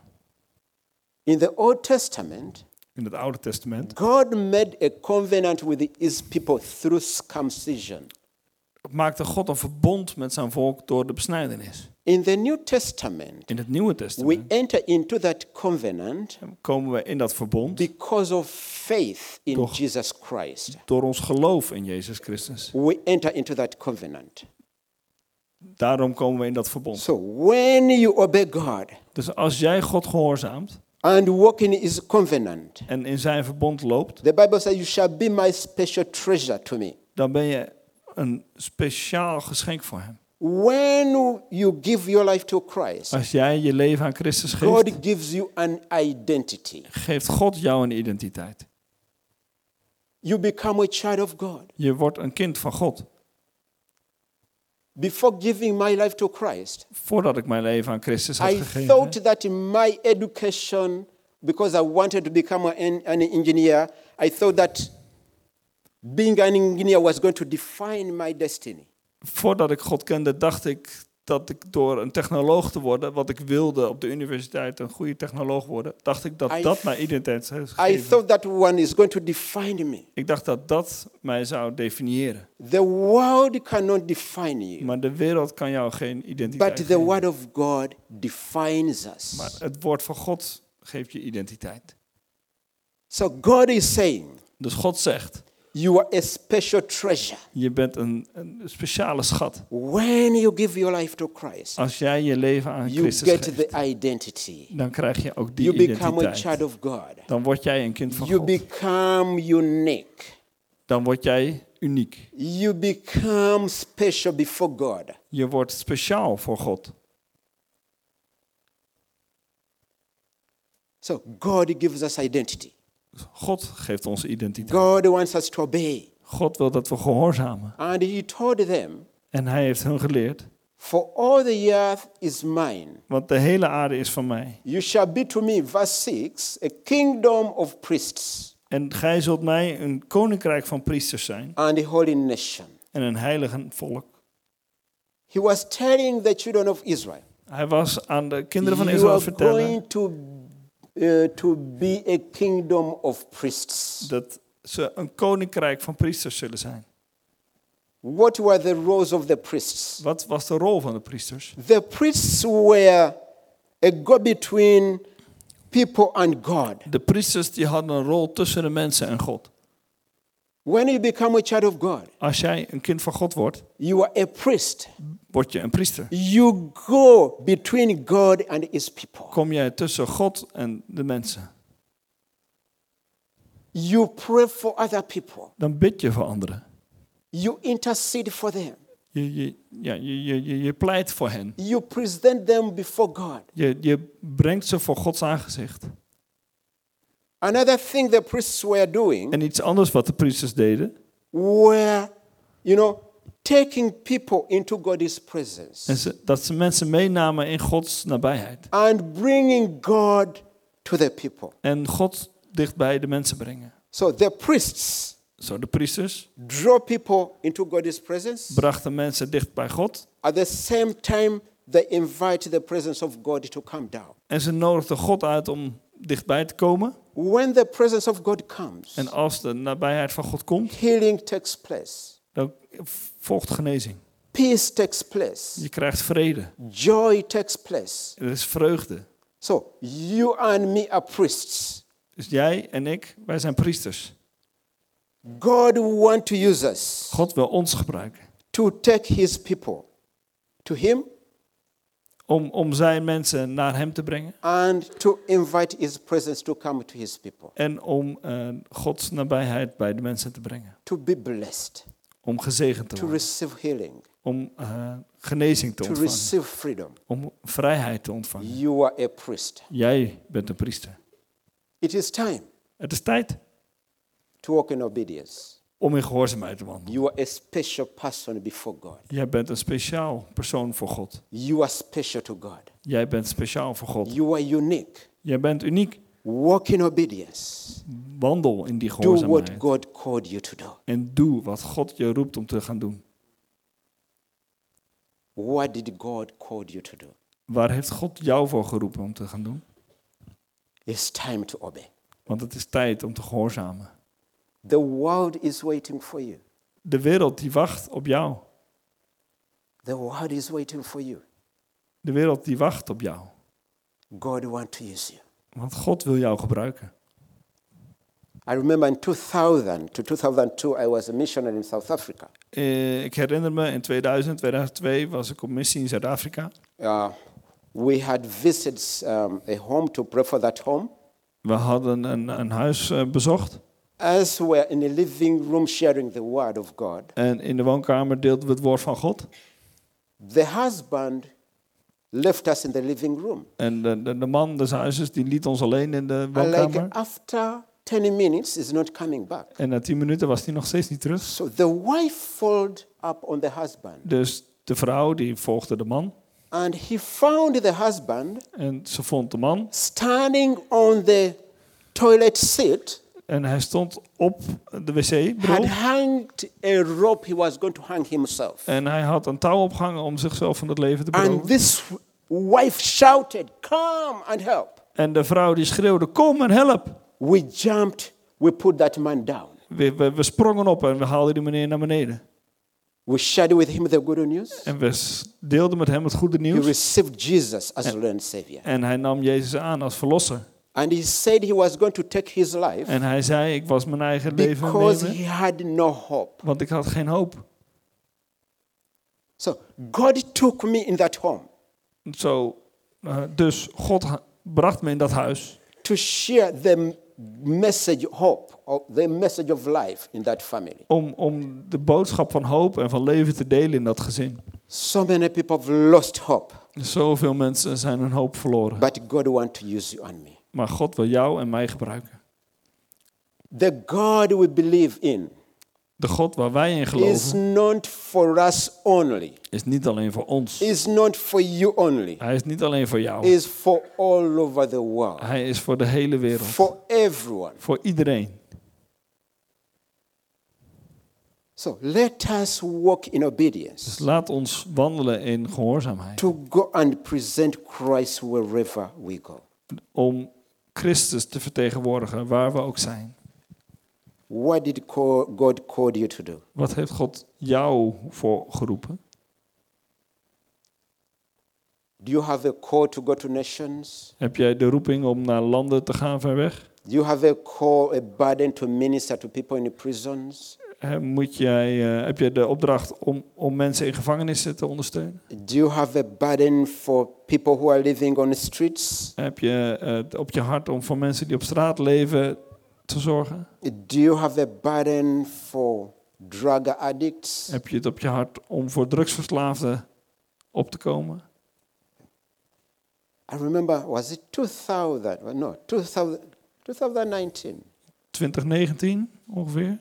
In the Old Testament, In het Oude Testament God made a covenant with his people through circumcision. Maakte God een verbond met zijn volk door de besnijdenis. In the New Testament, In het Nieuwe we Testament enter into that covenant komen we in dat verbond because of faith in Toch. Jesus Christ. door ons geloof in Jezus Christus. We enter into that covenant. Daarom komen we in dat verbond. So when you obey God Dus als jij God gehoorzaamt and walk in his covenant, en in zijn verbond loopt, the Bible says, You shall be my special treasure to me. dan ben je een speciaal geschenk voor hem. When you give your life to Christ, Als jij je leven aan Christus God geeft, gives you an identity. geeft God jou een identiteit. You become a child of God. Je wordt een kind van God. Before giving my life to Christ, Voordat ik mijn leven aan Christus had I gegeven, thought that in my education, because I wanted to become an, an engineer, I thought that being an engineer was going to define my destiny. voordat ik God kende, dacht ik dat ik door een technoloog te worden, wat ik wilde op de universiteit, een goede technoloog worden, dacht ik dat I dat mijn identiteit zou I thought that one is going to define me. Ik dacht dat dat mij zou definiëren. The world cannot define you, Maar de wereld kan jou geen identiteit but the geven. word of God defines us. Maar het woord van God geeft je identiteit. So God is saying, Dus God zegt, you are a special treasure. je bent een, een speciale schat. When you give your life to Christ, Als jij je leven aan you Christus get geeft, the identity. dan krijg je ook die You become a identiteit. child of God. Dan word jij een kind van You God. become unique. Dan word jij uniek. You become special before God. Je wordt speciaal voor God. So God gives us identity. God geeft ons identiteit. God wants us to obey. God wil dat we gehoorzamen. And he told them, En hij heeft hun geleerd, For all the earth is mine. want de hele aarde is van mij. You shall be to me, verse 6, a kingdom of priests En gij zult mij een koninkrijk van priesters zijn and a holy nation. en een heilige volk. He was telling the children of Israel, Hij was aan de kinderen van You Israël are vertellen going to, uh, to be a kingdom of priests. dat ze een koninkrijk van priesters zullen zijn. What were the roles of the priests? Wat was de rol van de priesters? The priests were a go between people and God. De priesters die hadden een rol tussen de mensen en God. When you become a child of God, Als jij een kind van God wordt, you are a priest. word je een priester. You go between God and his people. Kom jij tussen God en de mensen. You pray for other people. Dan bid je voor anderen. You intercede for them. Je, je, ja, je, je, je, je pleit voor hen. You present them before God. Je, je brengt ze voor Gods aangezicht. Another thing the priests were doing En iets anders wat de priesters deden. were, you know, taking people into God's presence En ze, dat ze mensen meenamen in Gods nabijheid. and bringing God to the people. En God dichtbij de mensen brengen. So the priests Zo, de priesters draw people into God's presence. brachten mensen dicht bij God. At the same time, they invite the presence of God to come down. En ze nodigden God uit om dichtbij te komen. When the presence of God comes, En als de nabijheid van God komt, healing takes place, dan volgt genezing. peace takes place, Je krijgt vrede. joy takes place. Er is vreugde. So you and me are priests. Dus jij en ik, wij zijn priesters. God wants to use us God wil ons gebruiken. to take his people to him Om, om zijn mensen naar hem te brengen. and to invite his presence to come to his people, En om eh, Gods nabijheid bij de mensen te brengen. to be blessed, Om gezegend te to worden. receive healing, Om eh, genezing te to ontvangen. receive freedom. Om vrijheid te ontvangen. You are a priest. Jij bent een priester. It is time Het is tijd to walk in obedience. Om in gehoorzaamheid te wandelen. You are a special person before God. Jij bent een speciaal persoon voor God. You are special to God. Jij bent speciaal voor God. You are unique. Jij bent uniek. Walk in obedience. Wandel in die Do what gehoorzaamheid. God called you to do. En doe wat God je roept om te gaan doen. What did God call you to do? Waar heeft God jou voor geroepen om te gaan doen? It's time to obey. Want het is tijd om te gehoorzamen. The world is waiting for you. De wereld die wacht op jou. The world is waiting for you. De wereld die wacht op jou. God wants to use you. Want God wil jou gebruiken. I remember in 2000 to 2002, I was a missionary in South Africa. Eh, ik herinner me, in 2000, 2002 was ik op missie in Zuid-Afrika. Uh, we had visited um, a home to pray for that home. We hadden een, een huis eh, bezocht. As we were in the living room sharing the word of God, En in de woonkamer deelden we het woord van God. the husband left us in the living room. En de, de, de man des huizes die liet ons alleen in de like woonkamer. after 10 minutes, is not coming back. En na tien minuten was hij nog steeds niet terug. So the wife followed up on the husband, Dus de vrouw die volgde de man. and he found the husband En ze vond de man. standing on the toilet seat, En hij stond op de had wc-bril. hanged a rope he was going to hang himself. En hij had een touw opgehangen om zichzelf van het leven te And beroven. this wife shouted, Come and help. En de vrouw die schreeuwde, kom en help. We jumped, we put that man down. We, we, we sprongen op en we haalden die meneer naar beneden. We shared with him the good news. En we deelden met hem het goede He nieuws. received Jesus as Lord and Savior. En hij nam Jezus aan als verlosser. And he said he was going to take his life En hij zei, ik was mijn eigen leven because nemen, he had no hope. want ik had geen hoop. So God took me in that home Zo, eh, dus God bracht me in dat huis to share the message hope, or the message of life in that family. om, om de boodschap van hoop en van leven te delen in dat gezin. So many people have lost hope, Zoveel mensen zijn hun hoop verloren. but God wants to use you and me. Maar God wil jou en mij gebruiken. The God we believe in De God waar wij in is geloven not for us only, is niet alleen voor ons. is not for you only, Hij is niet alleen voor jou. is for all over the world, Hij is voor de hele wereld. for everyone. Voor iedereen. So let us walk in Dus obedience laat ons wandelen in gehoorzaamheid. to go and present Christ wherever we go. Om Christus te vertegenwoordigen waar we ook zijn. What did God call you to do? Wat heeft God jou voor geroepen? Do you have a call to go to nations? Heb jij de roeping om naar landen te gaan ver weg? Do you have a call, a burden to minister to people in the prisons? Moet jij, eh, heb je de opdracht om, om mensen in gevangenissen te ondersteunen? Do you have a burden for people who are living on the streets? Heb je het op je hart om voor mensen die op straat leven te zorgen? Do you have a burden for drug addicts? Heb je het op je hart om voor drugsverslaafden op te komen? I remember, was it 2000? Well, No, 2000, 2019. 2019 ongeveer.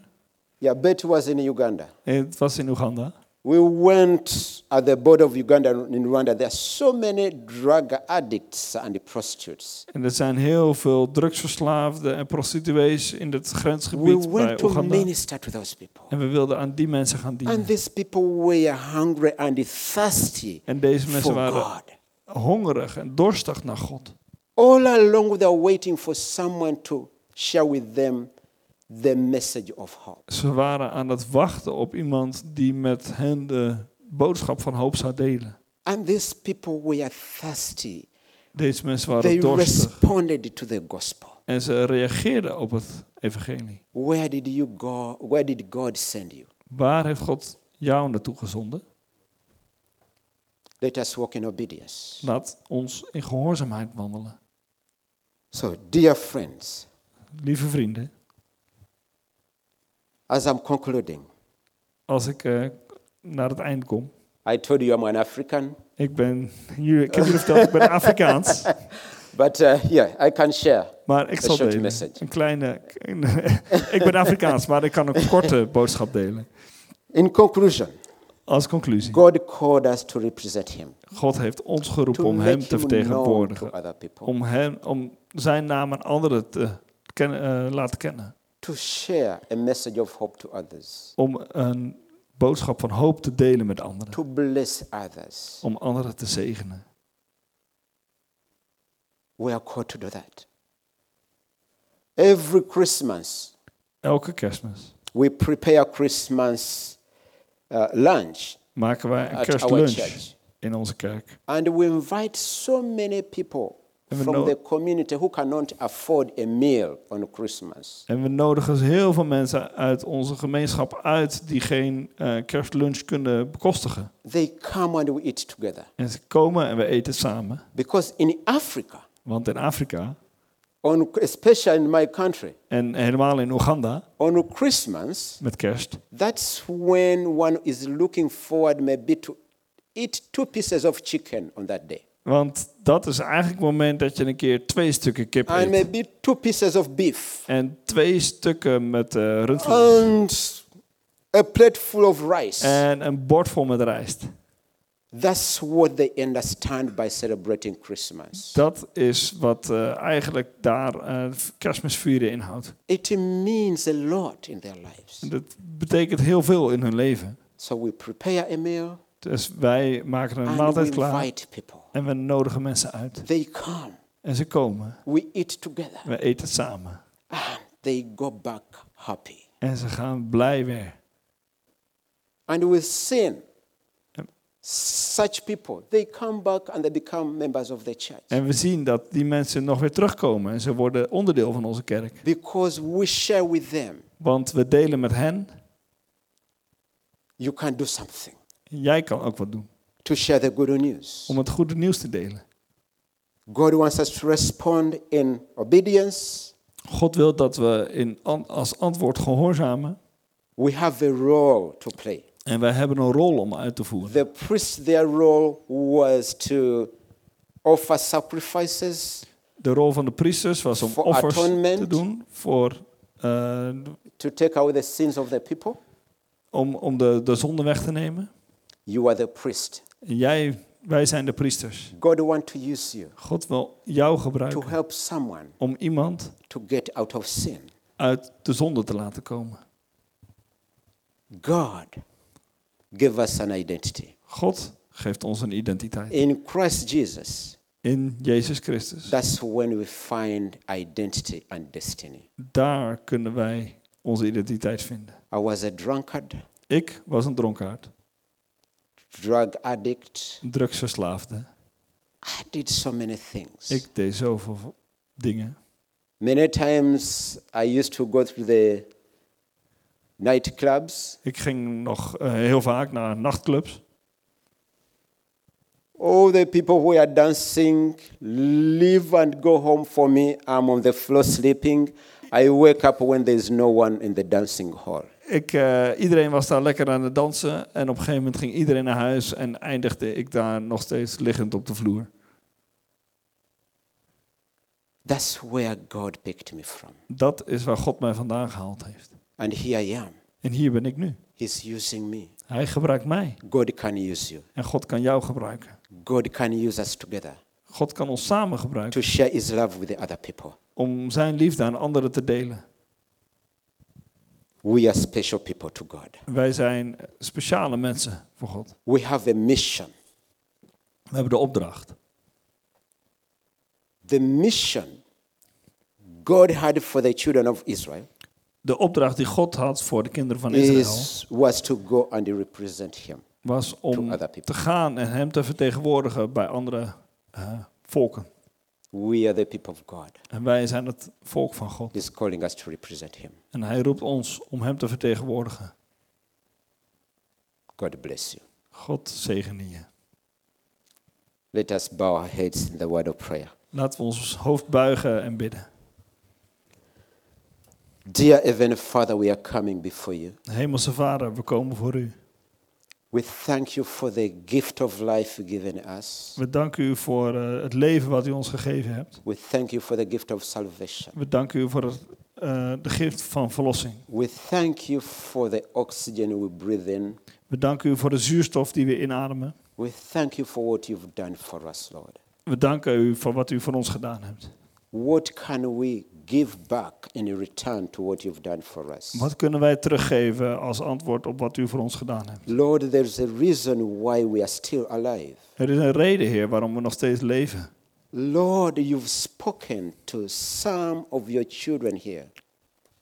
Yeah, Betty was in Uganda. Het was in Uganda. We went at the border of Uganda and in Rwanda. There are so many drug addicts and prostitutes. En er zijn heel veel drugsverslaafden en prostituees in het We grensgebied bij went to Oeganda. minister to those people. En we wilden aan die mensen gaan dienen. And these people were hungry and thirsty En deze mensen for waren God. hongerig en dorstig naar God. All along, they were waiting for someone to share with them the message of hope. Ze waren aan het wachten op iemand die met hen de boodschap van hoop zou delen. And these people were thirsty. Deze mensen They waren dorstig. responded to the gospel. En ze reageerden op het evangelie. Where did you go? Where did God send you? Waar heeft God jou naartoe gezonden? Let us walk in obedience. Laat ons in gehoorzaamheid wandelen. So, dear friends, Lieve vrienden, as I'm concluding, als ik eh, naar het eind kom. I told you I'm an African, Ik ben, ik heb jullie verteld, ik ben Afrikaans. but uh, yeah, I can share. Maar ik zal delen. message. Een kleine. ik ben Afrikaans, maar ik kan een korte boodschap delen. In conclusion, Als conclusie. God called us to represent Him, God heeft ons geroepen to om hem te vertegenwoordigen. Om, hem, om zijn naam aan anderen te eh, laten kennen. To share a message of hope to others, Om een boodschap van hoop te delen met anderen. to bless others. Om anderen te zegenen. We are called to do that. Every Christmas, Elke kerstmis we prepare Christmas uh, lunch maken wij een kerstlunch in onze kerk. And we invite so many people from the community who cannot afford a meal on Christmas. En we nodigen dus heel veel mensen uit onze gemeenschap uit die geen eh, kerstlunch kunnen bekostigen. They come and we eat together. En ze komen en we eten samen. Because in Africa, Want in Afrika, on, especially in my country, en helemaal in Oeganda, on Christmas, met kerst, that's when one is looking forward maybe to eat two pieces of chicken on that day. Want dat is eigenlijk het moment dat je een keer twee stukken kip And eet. maybe two pieces of beef. En twee stukken met eh rundvlees. And a plate full of rice. En een bord vol met rijst. That's what they understand by celebrating Christmas. Dat is wat eh, eigenlijk daar kerstmis vieren inhoudt. It means a lot in their lives. En Dat betekent heel veel in hun leven. So we prepare a meal Dus wij maken een and maaltijd klaar en we nodigen mensen uit. They come. En ze komen. We eat together. We eten samen. And they go back happy. En ze gaan blij weer. And we. Yep. Such people, they come back and they become members of the church. En we zien dat die mensen nog weer terugkomen. En ze worden onderdeel van onze kerk. Because we share with them. Want we delen met hen. You can do something Jij kan ook wat doen. to share the good news. Om het goede nieuws te delen. God wants us to respond in obedience. God wil dat we in, als antwoord gehoorzamen. We have a role to play. En wij hebben een rol om uit te voeren. The priest, their role was to offer sacrifices, De rol van de priesters was om offers te doen. Voor, eh, to take away the sins of the people. om om de, de zonde weg te nemen. You are the priest. Jij, wij zijn de priesters. God wants to use you God wil jou to gebruiken help someone om iemand to get out of sin. uit de zonde te laten komen. God gave us an identity. God geeft ons een identiteit. In Christ Jesus, In Jezus Christus. that's when we find identity and destiny. Daar kunnen wij onze identiteit vinden. I was a drunkard, Ik was een dronkaard, drug addict. drugsverslaafde. I did so many things. Ik deed zoveel dingen. Many times I used to go through the nightclubs. Ik ging nog eh, heel vaak naar nachtclubs. All the people who are dancing leave and go home for me. I'm on the floor sleeping. I wake up when there's no one in the dancing hall. Ik, eh, iedereen was daar lekker aan het dansen. En op een gegeven moment ging iedereen naar huis. En eindigde ik daar nog steeds liggend op de vloer. That's where God picked me from. Dat is waar God mij vandaan gehaald heeft. And here I am. En hier ben ik nu. He's using me. Hij gebruikt mij. God can use you. En God kan jou gebruiken. God can use us together God kan ons samen gebruiken. to share His love with the other people. Om zijn liefde aan anderen te delen. We are special people to God. Wij zijn speciale mensen voor God. We have a mission. We hebben de opdracht. The mission God had for the children of Israel De opdracht die God had voor de kinderen van Israël is, was to go and represent Him. was om to other people. te gaan en hem te vertegenwoordigen bij andere eh, volken. We are the people of God. En wij zijn het volk van God. He's calling us to represent Him. En hij roept ons om hem te vertegenwoordigen. God bless you. God zegene je. Let us bow our heads in the word of prayer. Laten we ons hoofd buigen en bidden. Dear Heavenly Father, we are coming before you. Hemelse Vader, we komen voor u. We thank you for the gift of life given us. We danken u voor eh, het leven wat u ons gegeven hebt. We thank you for the gift of salvation. We danken u voor het, eh, de gift van verlossing. We thank you for the oxygen we breathe in. We danken u voor de zuurstof die we inademen. We thank you for what you've done for us, Lord. We danken u voor wat u voor ons gedaan hebt. What can we give back in return to what you've done for us? Wat kunnen wij teruggeven als antwoord op wat u voor ons gedaan hebt? Lord, there's a reason why we are still alive. Er is een reden, Heer, waarom we nog steeds leven. Lord, you've spoken to some of your children here.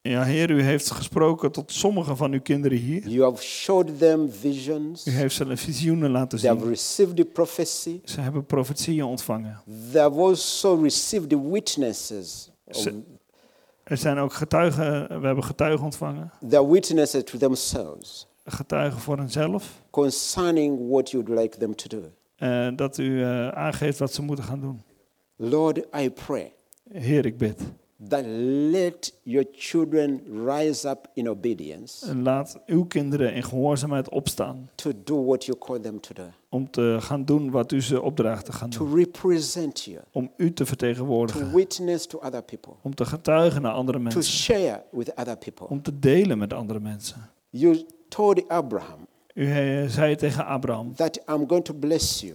Ja, Heer, u heeft gesproken tot sommige van uw kinderen hier. You have showed them visions. U heeft ze visioenen laten They have zien. received the prophecy. Ze hebben profetieën ontvangen. They have also received the witnesses. of- Ze- Er zijn ook getuigen, we hebben getuigen ontvangen. witnesses to themselves Getuigen voor henzelf. concerning what you'd like them to do. eh, dat u eh, aangeeft wat ze moeten gaan doen. Lord, I pray Heer, ik bid. That let your children rise up in obedience En laat uw kinderen in gehoorzaamheid opstaan. to do what you call them to do, Om te gaan doen wat u ze opdraagt te gaan to doen. represent you, Om u te to vertegenwoordigen. witness to other people, Om te getuigen naar andere to mensen. share with other people. Om te delen met andere mensen. You told Abraham U eh, zei tegen Abraham, that I'm going to bless you.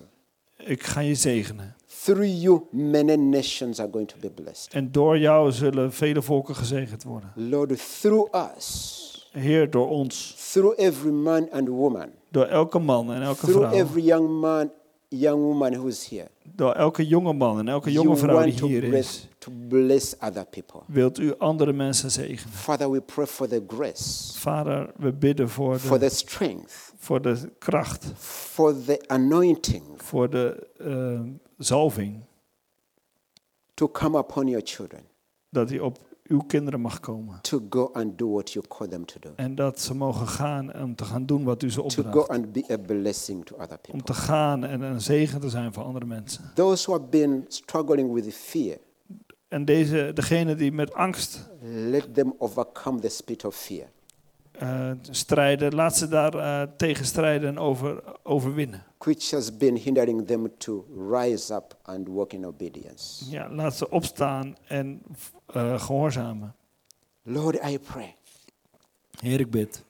ik ga je zegenen. Through you, many nations are going to be blessed. En door jou zullen vele volken gezegend worden. Lord, through us, Heer, door ons. through every man and woman, Door elke man en elke through vrouw. every young man, young woman who's here, Door elke jonge man en elke you jonge vrouw die hier is. bless, to bless other people. Wilt u andere mensen zegenen. Father, we pray for the grace, Vader, we bidden voor for de, the strength, voor de kracht. for the anointing Voor de eh, zalving. to come upon your children, Dat die op uw kinderen mag komen. to go and do what you call them to do, En dat ze mogen gaan om te gaan doen wat u ze to go opdraagt. and be a blessing to other Om people. te gaan en een zegen te zijn voor andere mensen. Those who have been struggling with fear, En deze, degene die met angst let them overcome the spirit of fear. Eh, strijden, laat ze daar eh, tegen strijden en over, overwinnen. which has been hindering them to rise up and walk in obedience. Ja, laat ze opstaan en eh, gehoorzamen. Lord, I pray Heer, ik bid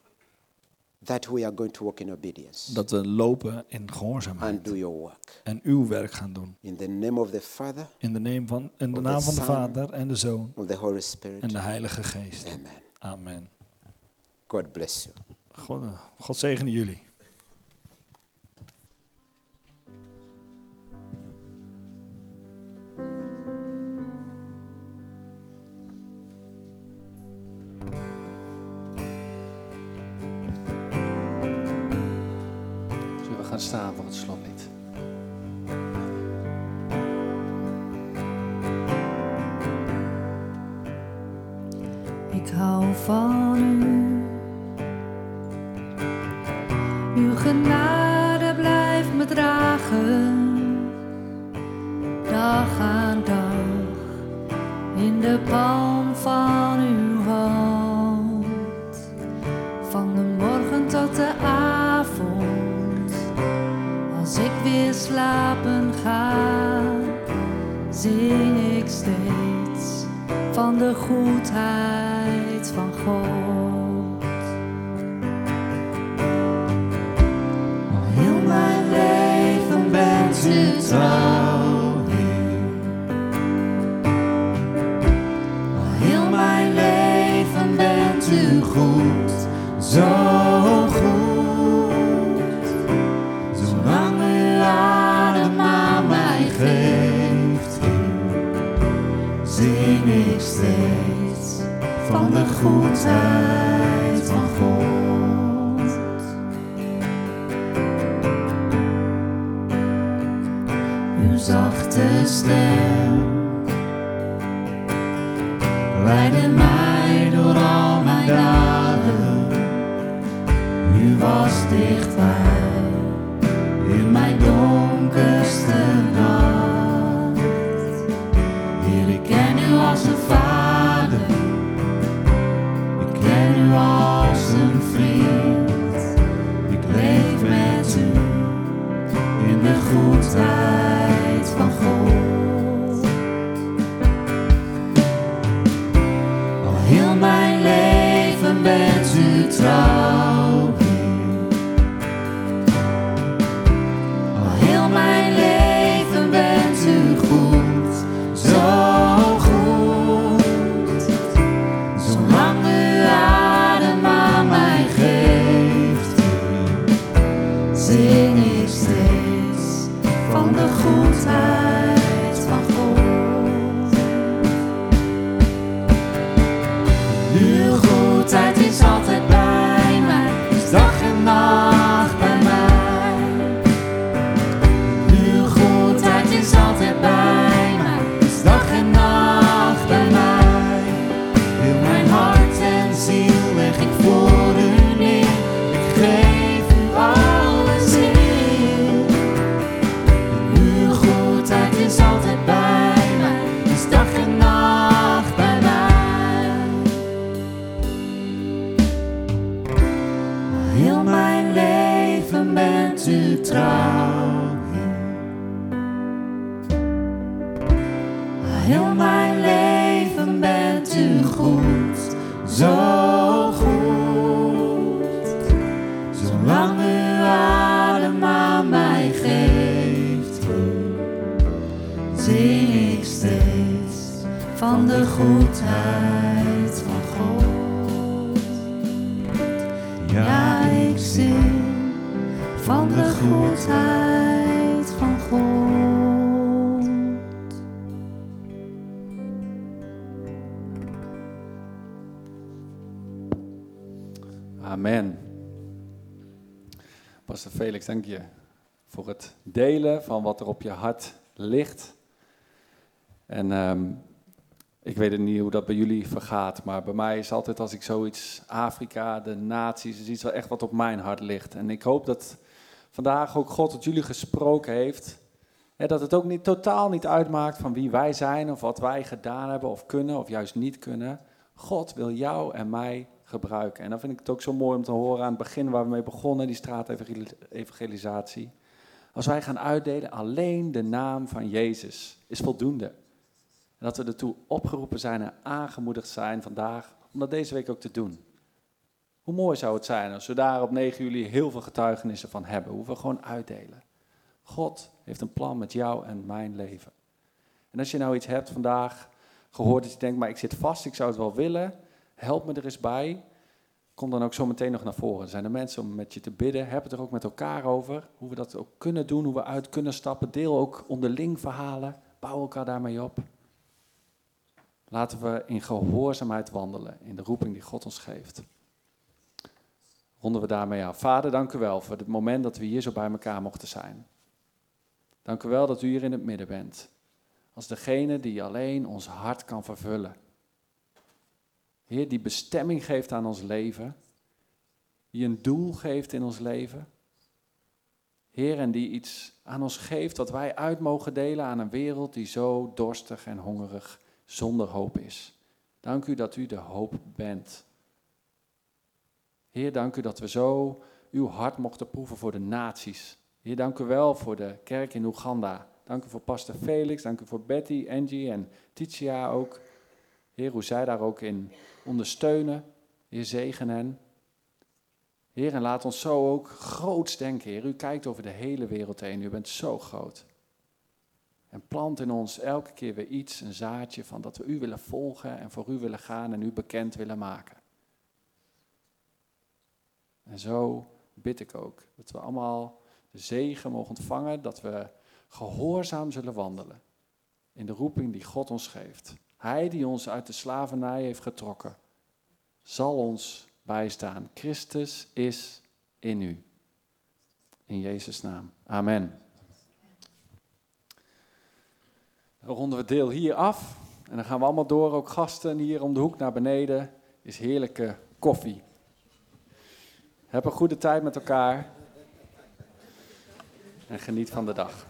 that we are going to walk in obedience dat we lopen in and gehoorzaamheid. do your work. En uw werk gaan doen. In the name of the Father, In de naam van, in de naam van de. Vader en de Zoon of the Holy Spirit. en de Heilige Geest. Amen. Amen. God bless you. God, God zegene jullie. Goedheid van God. Ja, ik zing van de goedheid van God. Amen. Pastor Felix, dank je voor het delen van wat er op je hart ligt. En ehm, ik weet niet hoe dat bij jullie vergaat, maar bij mij is altijd als ik zoiets, Afrika, de naties, is iets wel echt wat op mijn hart ligt. En ik hoop dat vandaag ook God tot jullie gesproken heeft. Hè, dat het ook niet, totaal niet uitmaakt van wie wij zijn of wat wij gedaan hebben of kunnen of juist niet kunnen. God wil jou en mij gebruiken. En dan vind ik het ook zo mooi om te horen aan het begin waar we mee begonnen, die straatevangelisatie. Als wij gaan uitdelen, alleen de naam van Jezus is voldoende. En dat we ertoe opgeroepen zijn en aangemoedigd zijn vandaag om dat deze week ook te doen. Hoe mooi zou het zijn als we daar op 9 juli heel veel getuigenissen van hebben, hoe we gewoon uitdelen. God heeft een plan met jou en mijn leven. En als je nou iets hebt vandaag gehoord dat je denkt, maar ik zit vast, ik zou het wel willen, help me er eens bij. Kom dan ook zo meteen nog naar voren. Er zijn er mensen om met je te bidden. Heb het er ook met elkaar over. Hoe we dat ook kunnen doen, hoe we uit kunnen stappen. Deel ook onderling verhalen. Bouw elkaar daarmee op. Laten we in gehoorzaamheid wandelen in de roeping die God ons geeft. Ronden we daarmee af. Vader, dank u wel voor het moment dat we hier zo bij elkaar mochten zijn. Dank u wel dat u hier in het midden bent. Als degene die alleen ons hart kan vervullen. Heer, die bestemming geeft aan ons leven. Die een doel geeft in ons leven. Heer, en die iets aan ons geeft wat wij uit mogen delen aan een wereld die zo dorstig en hongerig zonder hoop is. Dank u dat u de hoop bent. Heer, dank u dat we zo uw hart mochten proeven voor de naties. Heer, dank u wel voor de kerk in Oeganda. Dank u voor Pastor Felix, dank u voor Betty, Angie en Titia ook. Heer, hoe zij daar ook in ondersteunen. Heer, zegen hen. Heer, en laat ons zo ook groots denken, Heer. U kijkt over de hele wereld heen, u bent zo groot. En plant in ons elke keer weer iets, een zaadje van dat we u willen volgen en voor u willen gaan en u bekend willen maken. En zo bid ik ook dat we allemaal de zegen mogen ontvangen, dat we gehoorzaam zullen wandelen in de roeping die God ons geeft. Hij die ons uit de slavernij heeft getrokken, zal ons bijstaan. Christus is in u. In Jezus' naam. Amen. Dan ronden we deel hier af. En dan gaan we allemaal door. Ook gasten hier om de hoek naar beneden. Is heerlijke koffie. Heb een goede tijd met elkaar. En geniet van de dag.